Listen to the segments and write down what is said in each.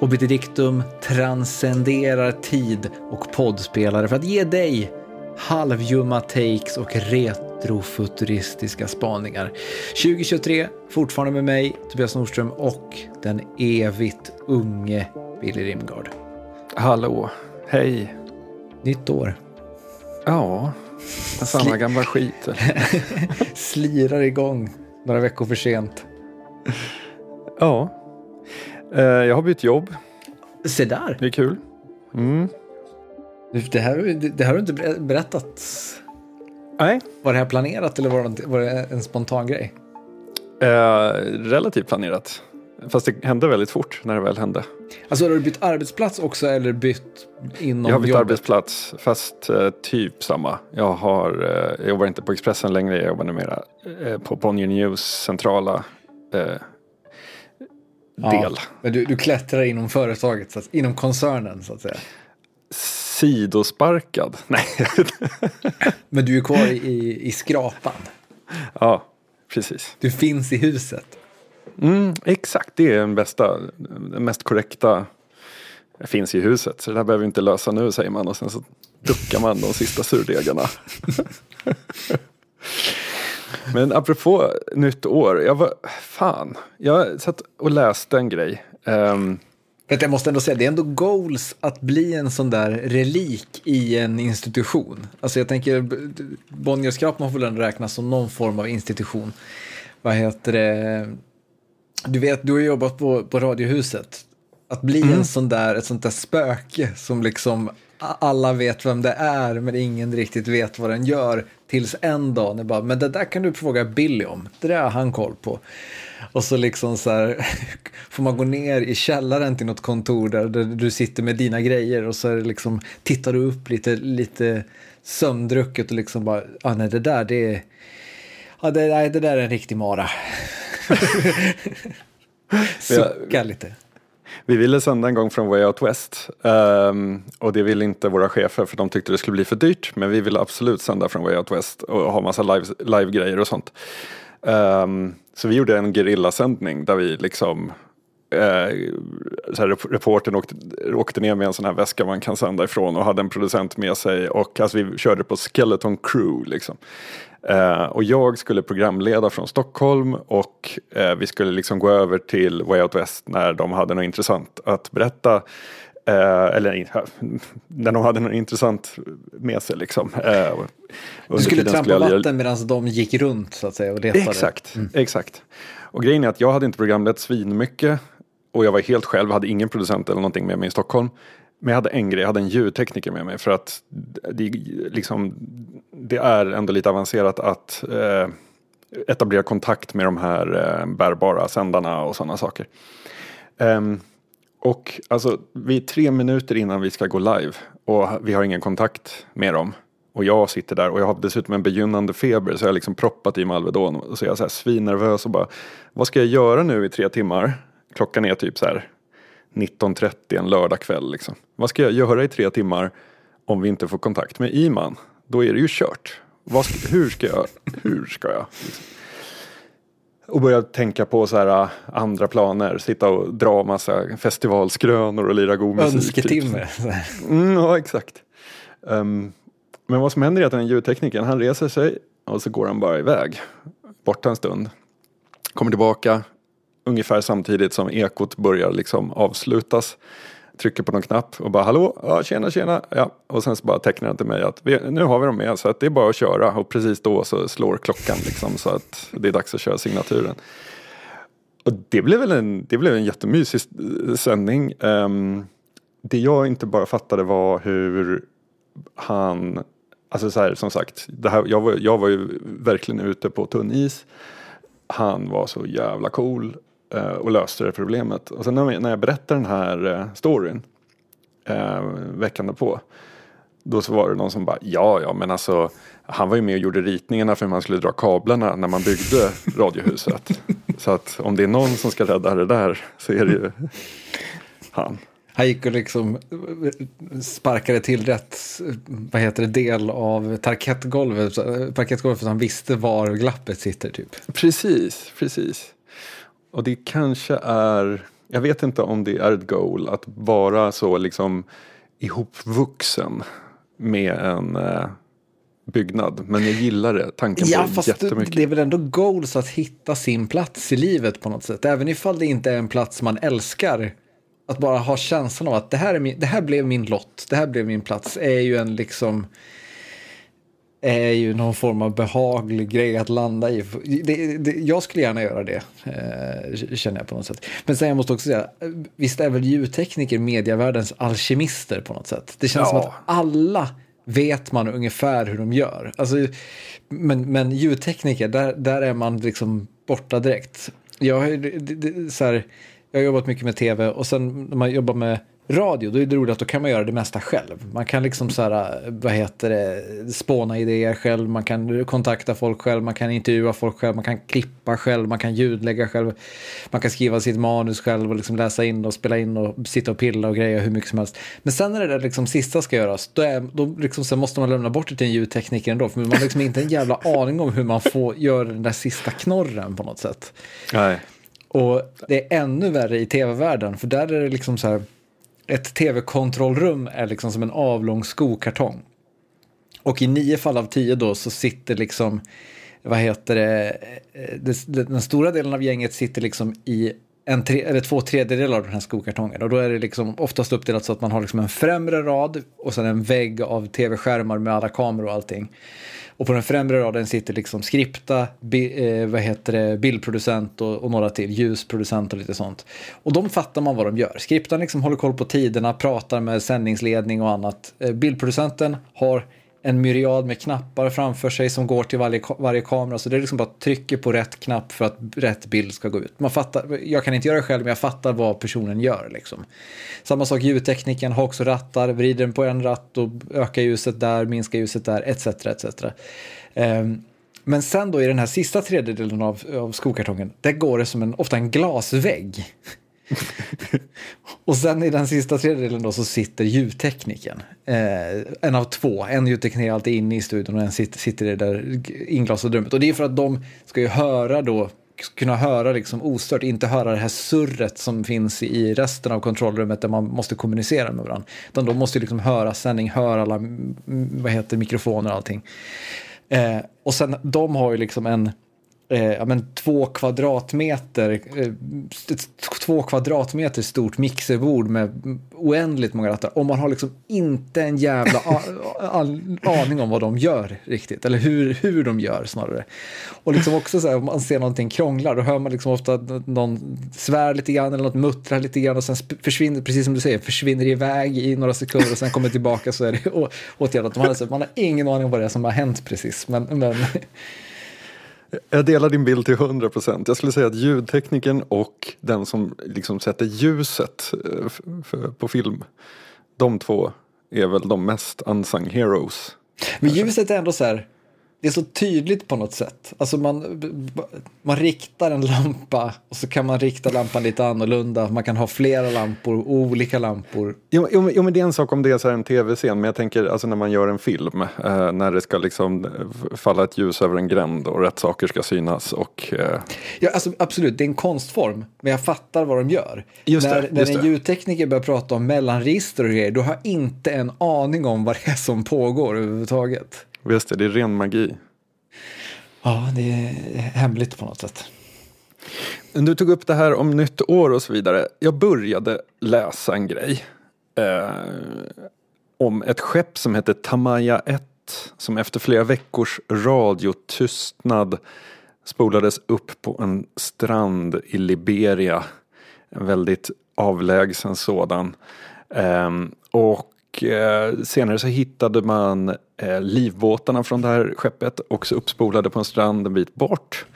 Obitidictum transcenderar tid och poddspelare för att ge dig halvljumma takes och retrofuturistiska spaningar. 2023, fortfarande med mig, Tobias Nordström och den evigt unge Billy Rimgard. Hallå, hej. Nytt år. Ja, samma gamla skit. Slirar igång några veckor för sent. Ja, jag har bytt jobb. Se där. Det är kul. Mm. Det här, det här har du inte berättat. Nej. Var det här planerat eller var det, var det en spontan grej? Eh, relativt planerat. Fast det hände väldigt fort när det väl hände. Alltså har du bytt arbetsplats också eller bytt inom Jag har bytt jobbet? arbetsplats, fast eh, typ samma. Jag, har, eh, jag jobbar inte på Expressen längre, jag jobbar numera eh, på Bonnier News centrala eh, del. Men du, du klättrar inom företaget, att, inom koncernen så att säga. Sidosparkad? Nej. Men du är kvar i, i skrapan. ja, precis. Du finns i huset. Mm, exakt, det är den bästa, den mest korrekta finns i huset. Så det där behöver vi inte lösa nu säger man och sen så duckar man de sista surdegarna. Men apropå nytt år, jag var, fan, jag satt och läste en grej. Um, jag måste ändå säga, det är ändå goals att bli en sån där relik i en institution. Alltså jag tänker, Bonnierskrapan får väl ändå räknas som någon form av institution. Vad heter det? Du vet, du har jobbat på, på Radiohuset. Att bli mm. en sån där, ett sånt där spöke som liksom alla vet vem det är men ingen riktigt vet vad den gör. Tills en dag när bara, men det där kan du fråga Billy om. Det där har han koll på. Och så liksom så här, får man gå ner i källaren till något kontor där, där du sitter med dina grejer och så liksom, tittar du upp lite, lite sömndrucket och liksom bara, ah, nej det där det är, ja, det, nej, det där är en riktig mara. Sucka lite. Vi ville sända en gång från Way Out West um, och det ville inte våra chefer för de tyckte det skulle bli för dyrt. Men vi ville absolut sända från Way Out West och ha massa live-grejer live och sånt. Um, så vi gjorde en gerillasändning där vi liksom eh, så här, reporten åkte, åkte ner med en sån här väska man kan sända ifrån och hade en producent med sig och alltså, vi körde på Skeleton Crew liksom. Eh, och jag skulle programleda från Stockholm och eh, vi skulle liksom gå över till Way Out West när de hade något intressant att berätta. Eh, eller när de hade något intressant med sig liksom. Eh, du skulle trampa skulle jag... vatten medan de gick runt så att säga och letade? Exakt, mm. exakt. Och grejen är att jag hade inte programlett svinmycket och jag var helt själv, hade ingen producent eller någonting med mig i Stockholm. Men jag hade en grej, jag hade en ljudtekniker med mig för att det, liksom, det är ändå lite avancerat att eh, etablera kontakt med de här eh, bärbara sändarna och sådana saker. Um, och alltså, vi är tre minuter innan vi ska gå live och vi har ingen kontakt med dem. Och jag sitter där och jag har dessutom en begynnande feber så jag har liksom proppat i mig Alvedon. Och så är jag så här svinnervös och bara, vad ska jag göra nu i tre timmar? Klockan är typ så här 19.30 en lördagkväll. Liksom. Vad ska jag göra i tre timmar om vi inte får kontakt med Iman? Då är det ju kört. Ska, hur ska jag? Hur ska jag? Liksom. Och börja tänka på så här äh, andra planer. Sitta och dra massa festivalskrönor och lira god musik. Önsketimme. Typ. Mm, ja, exakt. Um, men vad som händer är att den ljudteknikern han reser sig och så går han bara iväg. Borta en stund. Kommer tillbaka, ungefär samtidigt som ekot börjar liksom avslutas. Trycker på någon knapp och bara hallå, ja, tjena tjena. Ja. Och sen så bara tecknar han till mig att vi, nu har vi dem med så att det är bara att köra. Och precis då så slår klockan liksom så att det är dags att köra signaturen. Och det blev väl en, det blev en jättemysig sändning. Um, det jag inte bara fattade var hur han, alltså så här, som sagt, det här, jag, var, jag var ju verkligen ute på tunn is. Han var så jävla cool och löste det problemet. Och sen när jag berättade den här eh, storyn eh, veckan på då så var det någon som bara ja ja men alltså han var ju med och gjorde ritningarna för hur man skulle dra kablarna när man byggde radiohuset. så att om det är någon som ska rädda det där så är det ju han. Han gick och liksom sparkade till rätt vad heter det, del av parkettgolvet, parkettgolvet för han visste var glappet sitter typ. Precis, precis. Och det kanske är Jag vet inte om det är ett goal att vara så liksom ihopvuxen med en eh, byggnad. Men jag gillar det, tanken Ja, på det fast jättemycket. det är väl ändå goals att hitta sin plats i livet på något sätt. Även ifall det inte är en plats man älskar. Att bara ha känslan av att det här, är min, det här blev min lott, det här blev min plats, är ju en liksom är ju någon form av behaglig grej att landa i. Det, det, jag skulle gärna göra det, eh, känner jag på något sätt. Men sen jag måste också säga, visst är väl ljudtekniker medievärldens alkemister på något sätt? Det känns Ja. som att alla vet man ungefär hur de gör. Alltså, men, men ljudtekniker, där, där är man liksom borta direkt. Jag, har det, så här, jag har jobbat mycket med tv och sen när man jobbar med radio, då är det roligt att då kan man göra det mesta själv. Man kan liksom så här, vad heter det, spåna idéer själv, man kan kontakta folk själv, man kan intervjua folk själv, man kan klippa själv, man kan ljudlägga själv, man kan skriva sitt manus själv och liksom läsa in och spela in och sitta och pilla och greja hur mycket som helst. Men sen när det där liksom sista ska göras, då, är, då liksom, sen måste man lämna bort det till en ljudtekniker ändå, för man har liksom inte en jävla aning om hur man får göra den där sista knorren på något sätt. Nej. Och det är ännu värre i tv-världen, för där är det liksom så här, ett tv-kontrollrum är liksom som en avlång skokartong. Och i nio fall av tio då så sitter liksom, vad heter eh, det, den stora delen av gänget sitter liksom i en tre, eller två tredjedelar av den här skokartongen. Och då är det liksom oftast uppdelat så att man har liksom en främre rad och sen en vägg av tv-skärmar med alla kameror och allting. Och på den främre raden sitter liksom skripta, bi, eh, vad heter det, bildproducent och, och några till, ljusproducent och lite sånt. Och de fattar man vad de gör. Skriptan liksom håller koll på tiderna, pratar med sändningsledning och annat. Eh, bildproducenten har en myriad med knappar framför sig som går till varje, varje kamera. Så det är liksom bara trycker på rätt knapp för att rätt bild ska gå ut. Man fattar, jag kan inte göra det själv, men jag fattar vad personen gör. Liksom. Samma sak, ljudtekniken har också rattar, vrider den på en ratt och ökar ljuset där, minskar ljuset där, etc. etc. Um, men sen då i den här sista tredjedelen av, av skokartongen, där går det som en, ofta en glasvägg och sen i den sista tredjedelen då så sitter ljudtekniken. Eh, en av två. En ljudtekniker är alltid inne i studion och en sitter, sitter i det där inglasade rummet. Och det är för att de ska ju höra då, kunna höra liksom ostört, inte höra det här surret som finns i resten av kontrollrummet där man måste kommunicera med varandra. Utan de måste liksom höra sändning, höra alla vad heter, mikrofoner och allting. Eh, och sen de har ju liksom en eh, ja, men två kvadratmeter eh, två kvadratmeter stort mixerbord med oändligt många rattar och man har liksom inte en jävla a- a- aning om vad de gör riktigt eller hur, hur de gör snarare. Och liksom också så här om man ser någonting krånglar då hör man liksom ofta att någon svär lite grann eller något muttrar lite grann och sen försvinner, precis som du säger, försvinner iväg i några sekunder och sen kommer tillbaka så är det åtgärdat. Man har, man har ingen aning om vad det är som har hänt precis men, men jag delar din bild till 100 procent. Jag skulle säga att ljudtekniken och den som liksom sätter ljuset eh, på film. De två är väl de mest unsung heroes. Men ljuset är ändå så här, det är så tydligt på något sätt. Alltså man, man riktar en lampa och så kan man rikta lampan lite annorlunda. Man kan ha flera lampor, olika lampor. Jo, jo, jo men det är en sak om det är så en tv-scen men jag tänker alltså när man gör en film eh, när det ska liksom falla ett ljus över en gränd och rätt saker ska synas och eh, Ja, alltså, absolut, det är en konstform, men jag fattar vad de gör. Just det, när när just en det. ljudtekniker börjar prata om mellanregister och grejer, då har jag inte en aning om vad det är som pågår överhuvudtaget. Visst det, det är ren magi. Ja, det är hemligt på något sätt. Du tog upp det här om nytt år och så vidare. Jag började läsa en grej. Eh, om ett skepp som heter Tamaya 1. Som efter flera veckors radiotystnad spolades upp på en strand i Liberia. En väldigt avlägsen sådan. Ehm, och eh, senare så hittade man eh, livbåtarna från det här skeppet också uppspolade på en strand en bit bort.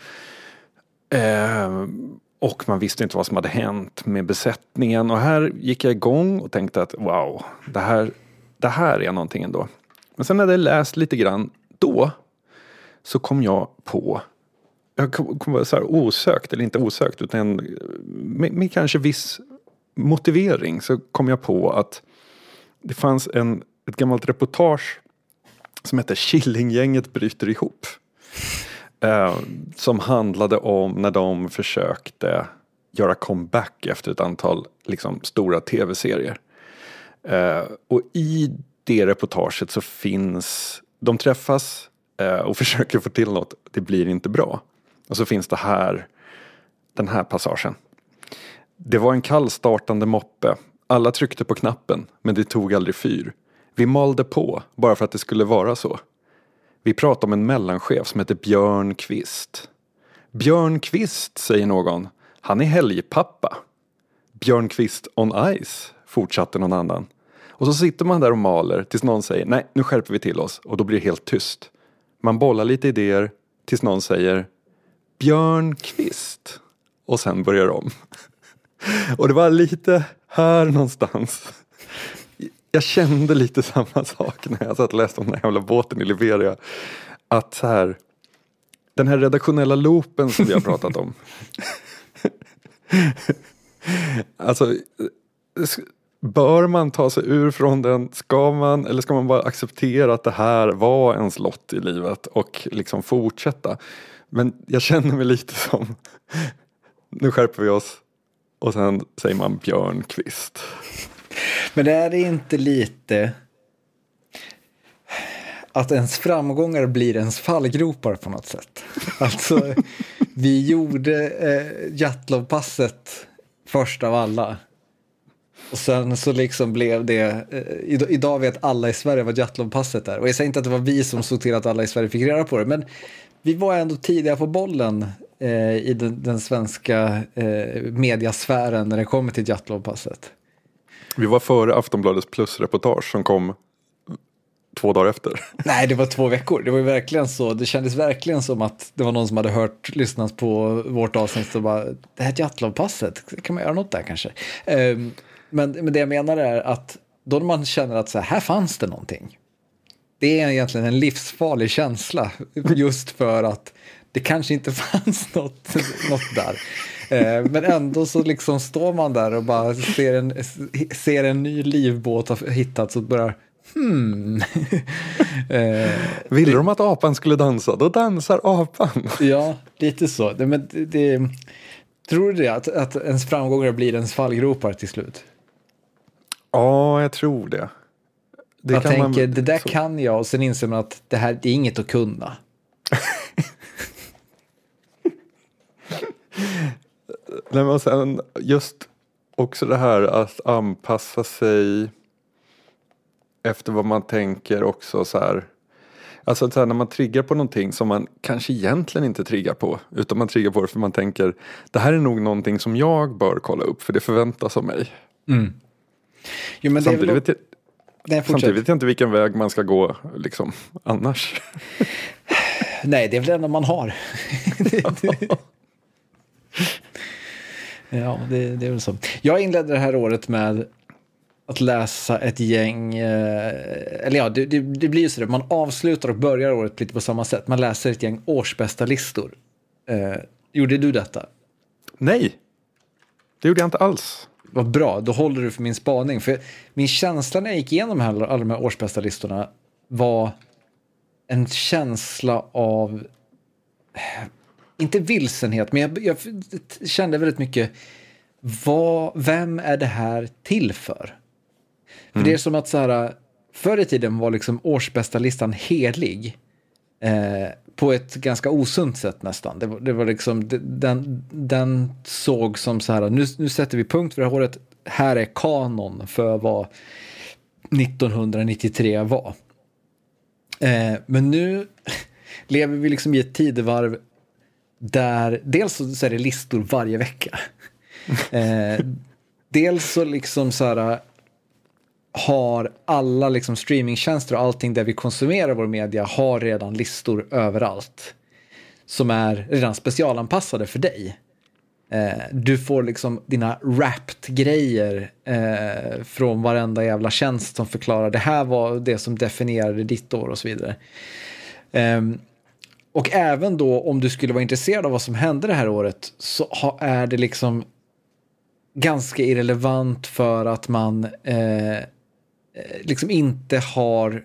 Eh, och man visste inte vad som hade hänt med besättningen. Och här gick jag igång och tänkte att wow, det här, det här är någonting ändå. Men sen när jag läst lite grann, då så kom jag på jag kom, kom så här osökt, eller inte osökt, utan med, med kanske viss motivering så kom jag på att det fanns en, ett gammalt reportage som hette Killinggänget bryter ihop. Eh, som handlade om när de försökte göra comeback efter ett antal liksom, stora tv-serier. Eh, och i det reportaget så finns, de träffas eh, och försöker få till något, det blir inte bra. Och så finns det här, den här passagen. Det var en kallstartande moppe. Alla tryckte på knappen, men det tog aldrig fyr. Vi malde på, bara för att det skulle vara så. Vi pratade om en mellanchef som hette Björn Kvist. Björn Kvist, säger någon. Han är helgpappa. Björn Kvist on ice, fortsatte någon annan. Och så sitter man där och maler tills någon säger nej, nu skärper vi till oss och då blir det helt tyst. Man bollar lite idéer tills någon säger Björn Kvist och sen börjar om. Och det var lite här någonstans. Jag kände lite samma sak när jag satt och läste om den här jävla båten i Liberia. Att så här, den här redaktionella loopen som vi har pratat om. alltså, bör man ta sig ur från den? Ska man, eller ska man bara acceptera att det här var ens lott i livet och liksom fortsätta? Men jag känner mig lite som, nu skärper vi oss och sen säger man Björnqvist. Men är det inte lite att ens framgångar blir ens fallgropar på något sätt? Alltså, vi gjorde eh, Jatlovpasset först av alla. Och sen så liksom blev det, eh, idag vet alla i Sverige vad Jatlovpasset är. Och jag säger inte att det var vi som såg till att alla i Sverige fick reda på det, men vi var ändå tidiga på bollen eh, i den, den svenska eh, mediasfären när det kommer till Jatlovpasset. Vi var före Aftonbladets plusreportage som kom två dagar efter. Nej, det var två veckor. Det var verkligen så. Det kändes verkligen som att det var någon som hade hört, lyssnat på vårt avsnitt och bara, det här Jatlovpasset, kan man göra något där kanske? Um, men, men det jag menar är att då när man känner att så här, här fanns det någonting. Det är egentligen en livsfarlig känsla just för att det kanske inte fanns något, något där. Eh, men ändå så liksom står man där och bara ser en, ser en ny livbåt ha hittats och börjar Hmm. eh, Ville de att apan skulle dansa, då dansar apan. ja, lite så. Det, men det, det, tror du det, att, att ens framgångar blir ens fallgropar till slut? Ja, jag tror det. det jag tänker, man, det där så. kan jag och sen inser man att det här det är inget att kunna. Nej, men sen just också det här att anpassa sig efter vad man tänker också så här. Alltså så här, när man triggar på någonting som man kanske egentligen inte triggar på. Utan man triggar på det för man tänker det här är nog någonting som jag bör kolla upp för det förväntas av mig. Mm. Jo, men samtidigt, väl... vet jag, Nej, samtidigt vet jag inte vilken väg man ska gå liksom, annars. Nej, det är väl det enda man har. ja, det, det är väl så. Jag inledde det här året med att läsa ett gäng, eh, eller ja, det, det, det blir ju så där, man avslutar och börjar året lite på samma sätt. Man läser ett gäng årsbästa listor. Eh, gjorde du detta? Nej, det gjorde jag inte alls. Vad bra, då håller du för min spaning. För min känsla när jag gick igenom alla, alla de här årsbästa listorna var en känsla av, inte vilsenhet, men jag, jag kände väldigt mycket, vad, vem är det här till för? För mm. det är som att så här, förr i tiden var liksom årsbästa listan helig. Eh, på ett ganska osunt sätt nästan. Det var, det var liksom, den, den såg som så här, nu, nu sätter vi punkt för det här året. Här är kanon för vad 1993 var. Eh, men nu lever vi liksom i ett tidevarv där dels så är det listor varje vecka. Eh, dels så liksom så här har alla liksom streamingtjänster och allting där vi konsumerar vår media har redan listor överallt. Som är redan specialanpassade för dig. Eh, du får liksom dina wrapped-grejer eh, från varenda jävla tjänst som förklarar det här var det som definierade ditt år och så vidare. Eh, och även då om du skulle vara intresserad av vad som hände det här året så är det liksom ganska irrelevant för att man eh, eh, liksom inte har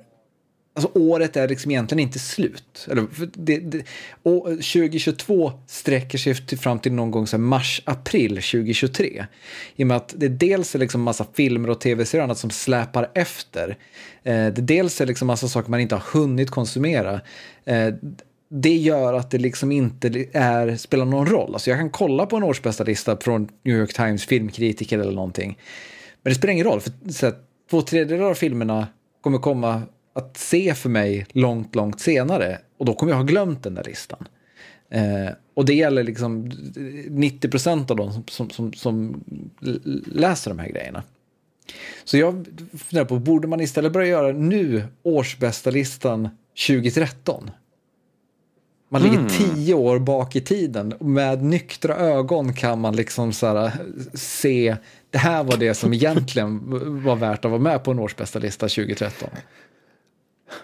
Alltså året är liksom egentligen inte slut. Eller, det, det, och 2022 sträcker sig till, fram till någon gång mars, april 2023. I och med att det dels är liksom massa filmer och tv-serier och annat som släpar efter. Eh, det dels är liksom massa saker man inte har hunnit konsumera. Eh, det gör att det liksom inte är, spelar någon roll. Alltså jag kan kolla på en årsbästa lista från New York Times filmkritiker eller någonting. Men det spelar ingen roll, för så här, två tredjedelar av filmerna kommer komma att se för mig långt, långt senare. Och då kommer jag ha glömt den där listan. Eh, och det gäller liksom eh, 90 procent av dem som, som, som, som, läser de här grejerna. Så jag funderar på, borde man istället börja göra nu årsbästa listan 2013? Man ligger mm. tio år bak i tiden. Med nyktra ögon kan man liksom så här, se, det här var det som egentligen var värt att vara med på en årsbästa lista 2013.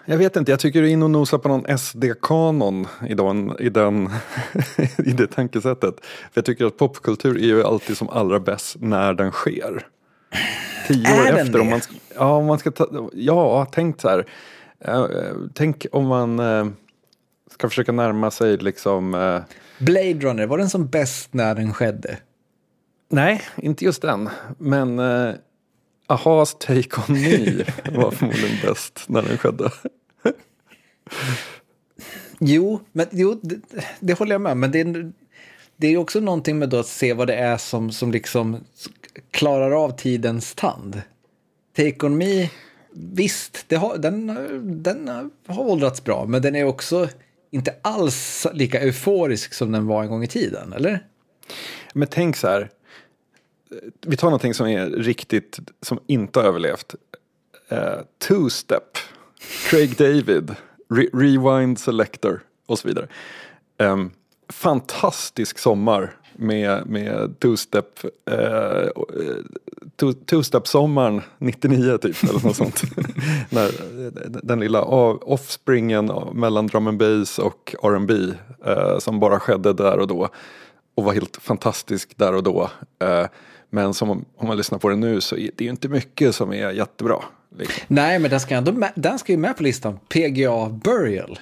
Jag vet inte, jag tycker du är inne och nosar på någon SD-kanon i, den, i, den, i det tankesättet. För jag tycker att popkultur är ju alltid som allra bäst när den sker. Tio är år efter, om man, ja, om man ska ta, ja, tänk så här. Uh, tänk om man uh, ska försöka närma sig liksom... Uh, Blade Runner, var den som bäst när den skedde? Nej, inte just den. Men Ahas Take On Me var förmodligen bäst när den skedde. jo, men, jo det, det, håller jag med Men det är, det är också någonting med att se vad det är som, som liksom klarar av tidens tand. Take On Me, visst, har, den, den har åldrats bra, men den är också inte alls lika euforisk som den var en gång i tiden, eller? Men tänk så här, vi tar någonting som är riktigt, som inte har överlevt. Uh, Two-step, Craig David, Re Rewind Selector och så vidare. Um, fantastisk sommar med, med two-step, uh, two-step-sommaren 99 typ eller något sånt. När, den lilla offspringen mellan drum and bass och R&B uh, som bara skedde där och då och var helt fantastisk där och då. Uh, men som om, man lyssnar på det nu så är det ju inte mycket som är jättebra. Liksom. Nej, men den ska, ändå med, den ska ju med på listan. PGA Burial.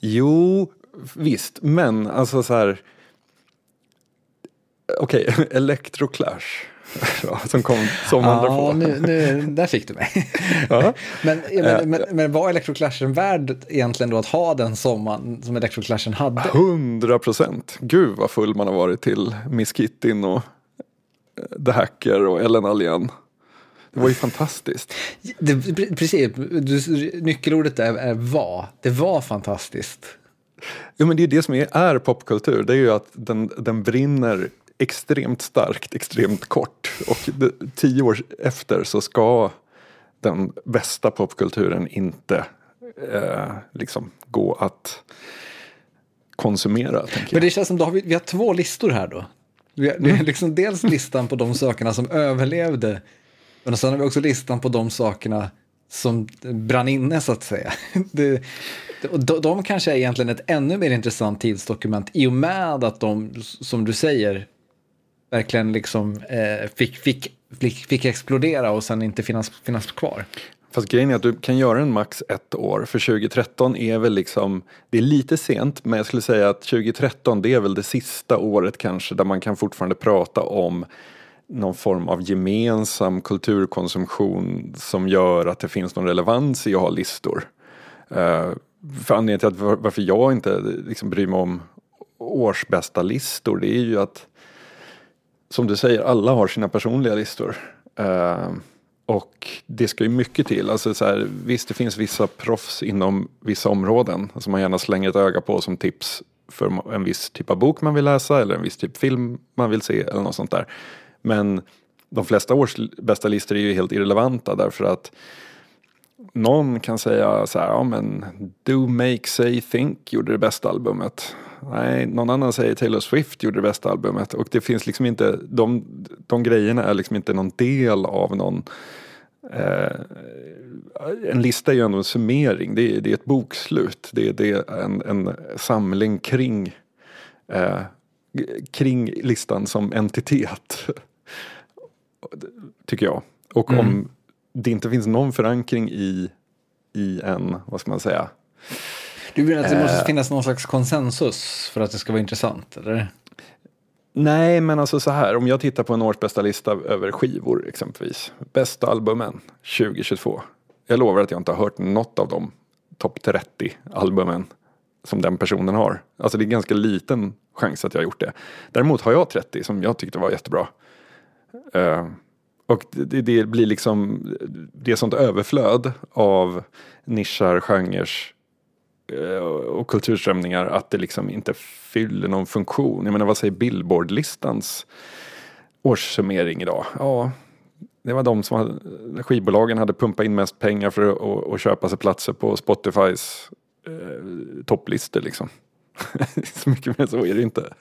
Jo, visst, men alltså så här. Okej, okay, Electroclash. som kom sommaren ja, nu, nu, där fick du mig. Ja. men, men, men, men var Electroclashen värd egentligen då att ha den sommaren som Electroclashen hade? Hundra procent. Gud vad full man har varit till Miss Kittin och The Hacker och Ellen Allén. Det var ju fantastiskt. Det, precis, du, nyckelordet är, är var. Det var fantastiskt. Jo men det är det som är, är popkultur. Det är ju att den, den brinner extremt starkt, extremt kort. Och det, tio år efter så ska den bästa popkulturen inte eh, liksom gå att konsumera. Men det känns som att vi, vi har två listor här då. Vi har, är liksom dels listan på de sakerna som överlevde, men sen har vi också listan på de sakerna som brann inne så att säga. Det, de, de kanske är egentligen ett ännu mer intressant tidsdokument i och med att de, som du säger, verkligen liksom eh, fick, fick, fick, fick, explodera och sen inte finnas, finnas kvar. Fast grejen är att du kan göra den max ett år. För 2013 är väl liksom, det är lite sent men jag skulle säga att 2013 det är väl det sista året kanske där man kan fortfarande prata om någon form av gemensam kulturkonsumtion som gör att det finns någon relevans i att ha listor. Uh, för anledningen till att varför jag inte liksom bryr mig om årsbästa listor det är ju att som du säger, alla har sina personliga listor. Uh, och det ska ju mycket till. Alltså så här, visst, det finns vissa proffs inom vissa områden som man gärna slänger ett öga på som tips för en viss typ av bok man vill läsa eller en viss typ film man vill se eller något sånt där. Men de flesta års bästa listor är ju helt irrelevanta därför att någon kan säga så här, ja men Do Make Say Think gjorde det bästa albumet. Nej, någon annan säger Taylor Swift gjorde det bästa albumet och det finns liksom inte, de, de grejerna är liksom inte någon del av någon eh, en lista är ju ändå en summering, det är, det är ett bokslut, det är, det är en, en samling kring, eh, kring listan som entitet. Tycker jag. Och mm. om det inte finns någon förankring i i en, vad ska man säga? Du menar att det måste Eh. finnas någon slags konsensus för att det ska vara intressant? Eller? Nej, men alltså så här, om jag tittar på en årsbästa lista över skivor exempelvis. Bästa albumen 2022. Jag lovar att jag inte har hört något av de topp 30 albumen som den personen har. Alltså det är ganska liten chans att jag har gjort det. Däremot har jag 30 som jag tyckte var jättebra. Eh, och det, det blir liksom, det är sånt överflöd av nischar, genrer Eh, och kulturströmningar att det liksom inte fyller någon funktion. Jag menar vad säger Billboardlistans årssummering idag? Ja, det var de som hade, skivbolagen hade pumpat in mest pengar för att, och, och köpa sig platser på Spotifys eh, topplistor liksom. så mycket mer så är det inte.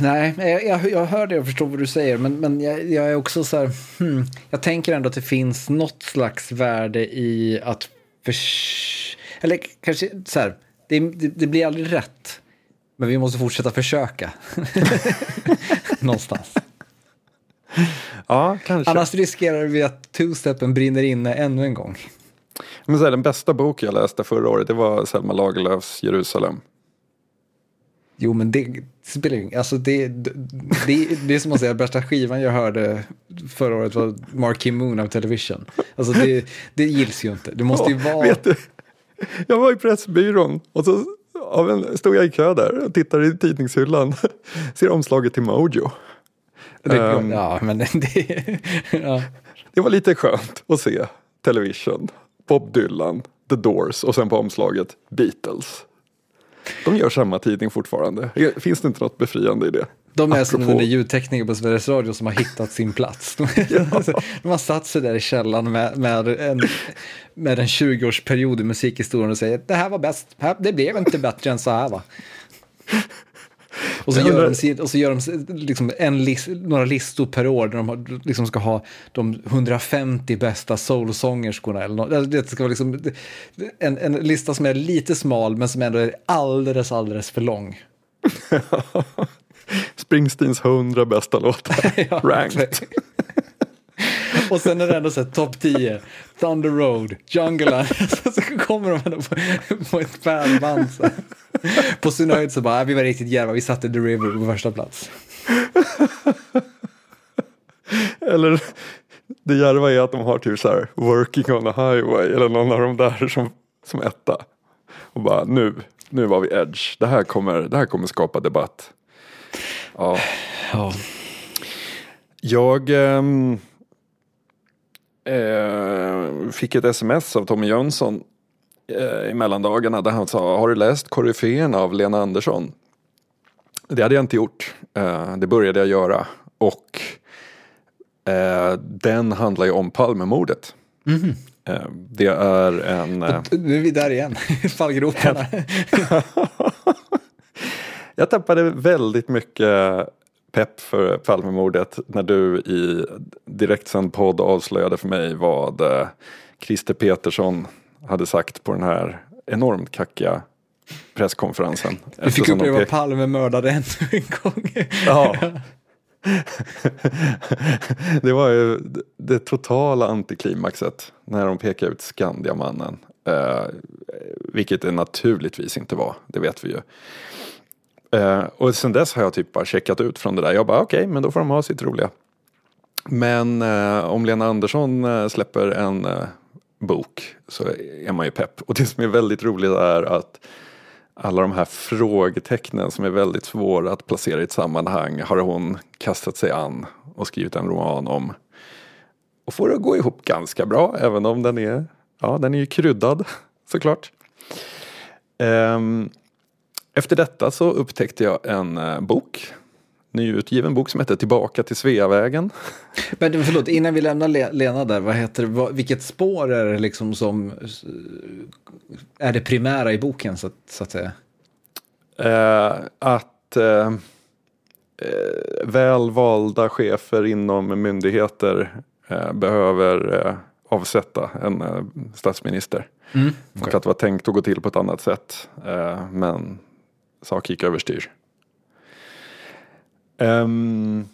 Nej, jag, jag, jag hör det och förstår vad du säger, men, men jag, jag är också så här, hmm, jag tänker ändå att det finns något slags värde i att förs- eller kanske så här, det, det, det blir aldrig rätt, men vi måste fortsätta försöka. Någonstans. Ja, kanske. Annars riskerar vi att two-steppen brinner inne ännu en gång. Men så här, den bästa bok jag läste förra året det var Selma Lagerlöfs Jerusalem. Jo, men det spelar ju alltså det, det, det, det är som att säga att bästa skivan jag hörde förra året var Marquee Moon av Television. Alltså det, det gills ju inte. Det måste ju vara... Vet du, jag var i Pressbyrån och så av en, stod jag i kö där och tittade i tidningshyllan. Ser omslaget till Mojo. Det, Ehm. ja, men det... Ja. Det var lite skönt att se Television, Bob Dylan, The Doors och sen på omslaget Beatles. De gör samma tidning fortfarande. Finns det inte något befriande i det? De är som Apropå- den där ljudtekniker på Sveriges Radio som har hittat sin plats. De, har satt sig där i källaren med, med, en, med en 20-årsperiod i musikhistorien och säger det här var bäst, det blev inte bättre än så här va. Och så gör de, och så gör de liksom en lis, några listor per år där de liksom ska ha de 150 bästa soulsångerskorna. Eller något. Alltså, Det ska vara liksom en, en lista som är lite smal men som ändå är alldeles, alldeles för lång. Springsteens 100 bästa låtar. Ja, Ranked. Och sen är det ändå så här topp 10, Thunder Road, Jungle. Så kommer de ändå på, på ett här. På sin höjd så bara, "Ah, vi var riktigt djärva, vi satte The River på första plats. Eller det djärva är att de har typ så här Working on a highway eller någon av de där som, som etta. Och bara nu, nu var vi edge. Det här kommer, det här kommer skapa debatt. Ja. Ja. Jag ehm, eh, fick ett sms av Tommy Jönsson eh, i mellandagarna där han sa Har du läst Koryféerna av Lena Andersson? Det hade jag inte gjort. Eh, det började jag göra. Och eh, den handlar ju om Palmemordet. Eh, det är en... Eh, Nu är vi där igen, fallgroparna. Jag tappade väldigt mycket pepp för Palmemordet när du i direktsänd podd avslöjade för mig vad eh, Christer Petersson hade sagt på den här enormt kackiga presskonferensen. Vi fick uppleva pe- Palme mördade ännu en gång. Ja. det var ju det totala antiklimaxet när de pekade ut Skandiamannen. Eh, vilket det naturligtvis inte var, det vet vi ju. Eh, och sen dess har jag typ bara checkat ut från det där. Jag bara okej, men då får de ha sitt roliga. Men eh, om Lena Andersson eh, släpper en eh, bok så är man ju pepp. Och det som är väldigt roligt är att alla de här frågetecknen som är väldigt svåra att placera i ett sammanhang har hon kastat sig an och skrivit en roman om. Och får det att gå ihop ganska bra även om den är, ja den är ju kryddad såklart. Ehm, efter detta så upptäckte jag en eh, bok, nyutgiven bok som heter Tillbaka till Sveavägen. Men förlåt, innan vi lämnar Le- Lena där, vad heter, vad, vilket spår är det liksom som eh, är det primära i boken så att, så att säga? Eh, att eh, eh, väl valda chefer inom myndigheter eh, behöver eh, avsätta en statsminister. Och att det var tänkt att gå till på ett annat sätt. Men sak gick överstyr. Um,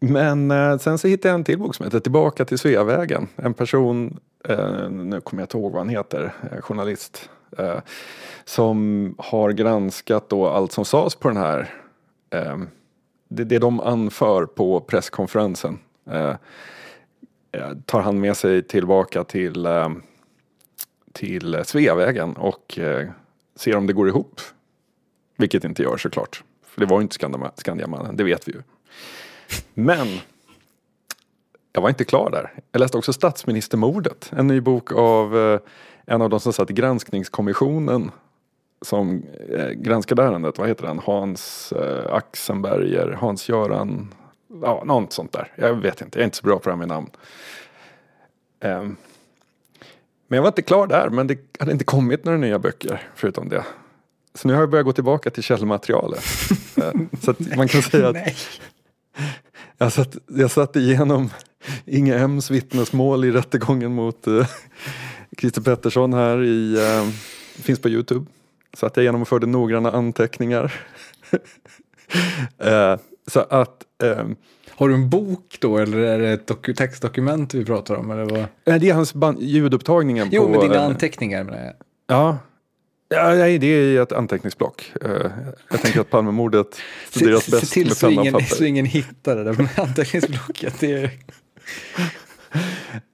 Men eh, sen så hittade jag en till bok som heter Tillbaka till Sveavägen. En person, eh, nu kommer jag inte ihåg vad han heter, eh, journalist. Eh, som har granskat då allt som sades på den här. Ehm, det, det de anför på presskonferensen. Eh, eh, tar han med sig tillbaka till, ehm, till Sveavägen och ser om det går ihop. Vilket inte gör såklart. För det var ju inte Skandiamannen, det vet vi ju. Men jag var inte klar där. Jag läste också Statsministermordet, en ny bok av eh, en av de som satt i granskningskommissionen som eh, granskade ärendet. Vad heter han? Hans eh, Axenberger, Hans-Göran, ja, något sånt där. Jag vet inte, jag är inte så bra på det här med namn. Ehm, men jag var inte klar där, men det hade inte kommit några nya böcker förutom det. Så nu har jag börjat gå tillbaka till källmaterialet. Eh, så att man kan säga att Nej. jag satt, jag satt igenom Inge M's vittnesmål i rättegången mot eh, Christer Pettersson här i, eh, finns på Youtube. Satt jag igenom och förde noggranna anteckningar. eh, så att eh, Har du en bok då eller är det ett doku- textdokument vi pratar om? Eller vad? det är hans band, ljudupptagningen Jo, på... med dina anteckningar menar jag. Ja. Ja, nej, det är ett anteckningsblock. Eh, jag tänker att Palmemordet studeras Se, se bäst till med så penna och papper. så ingen hittar det där med anteckningsblocket. Det är...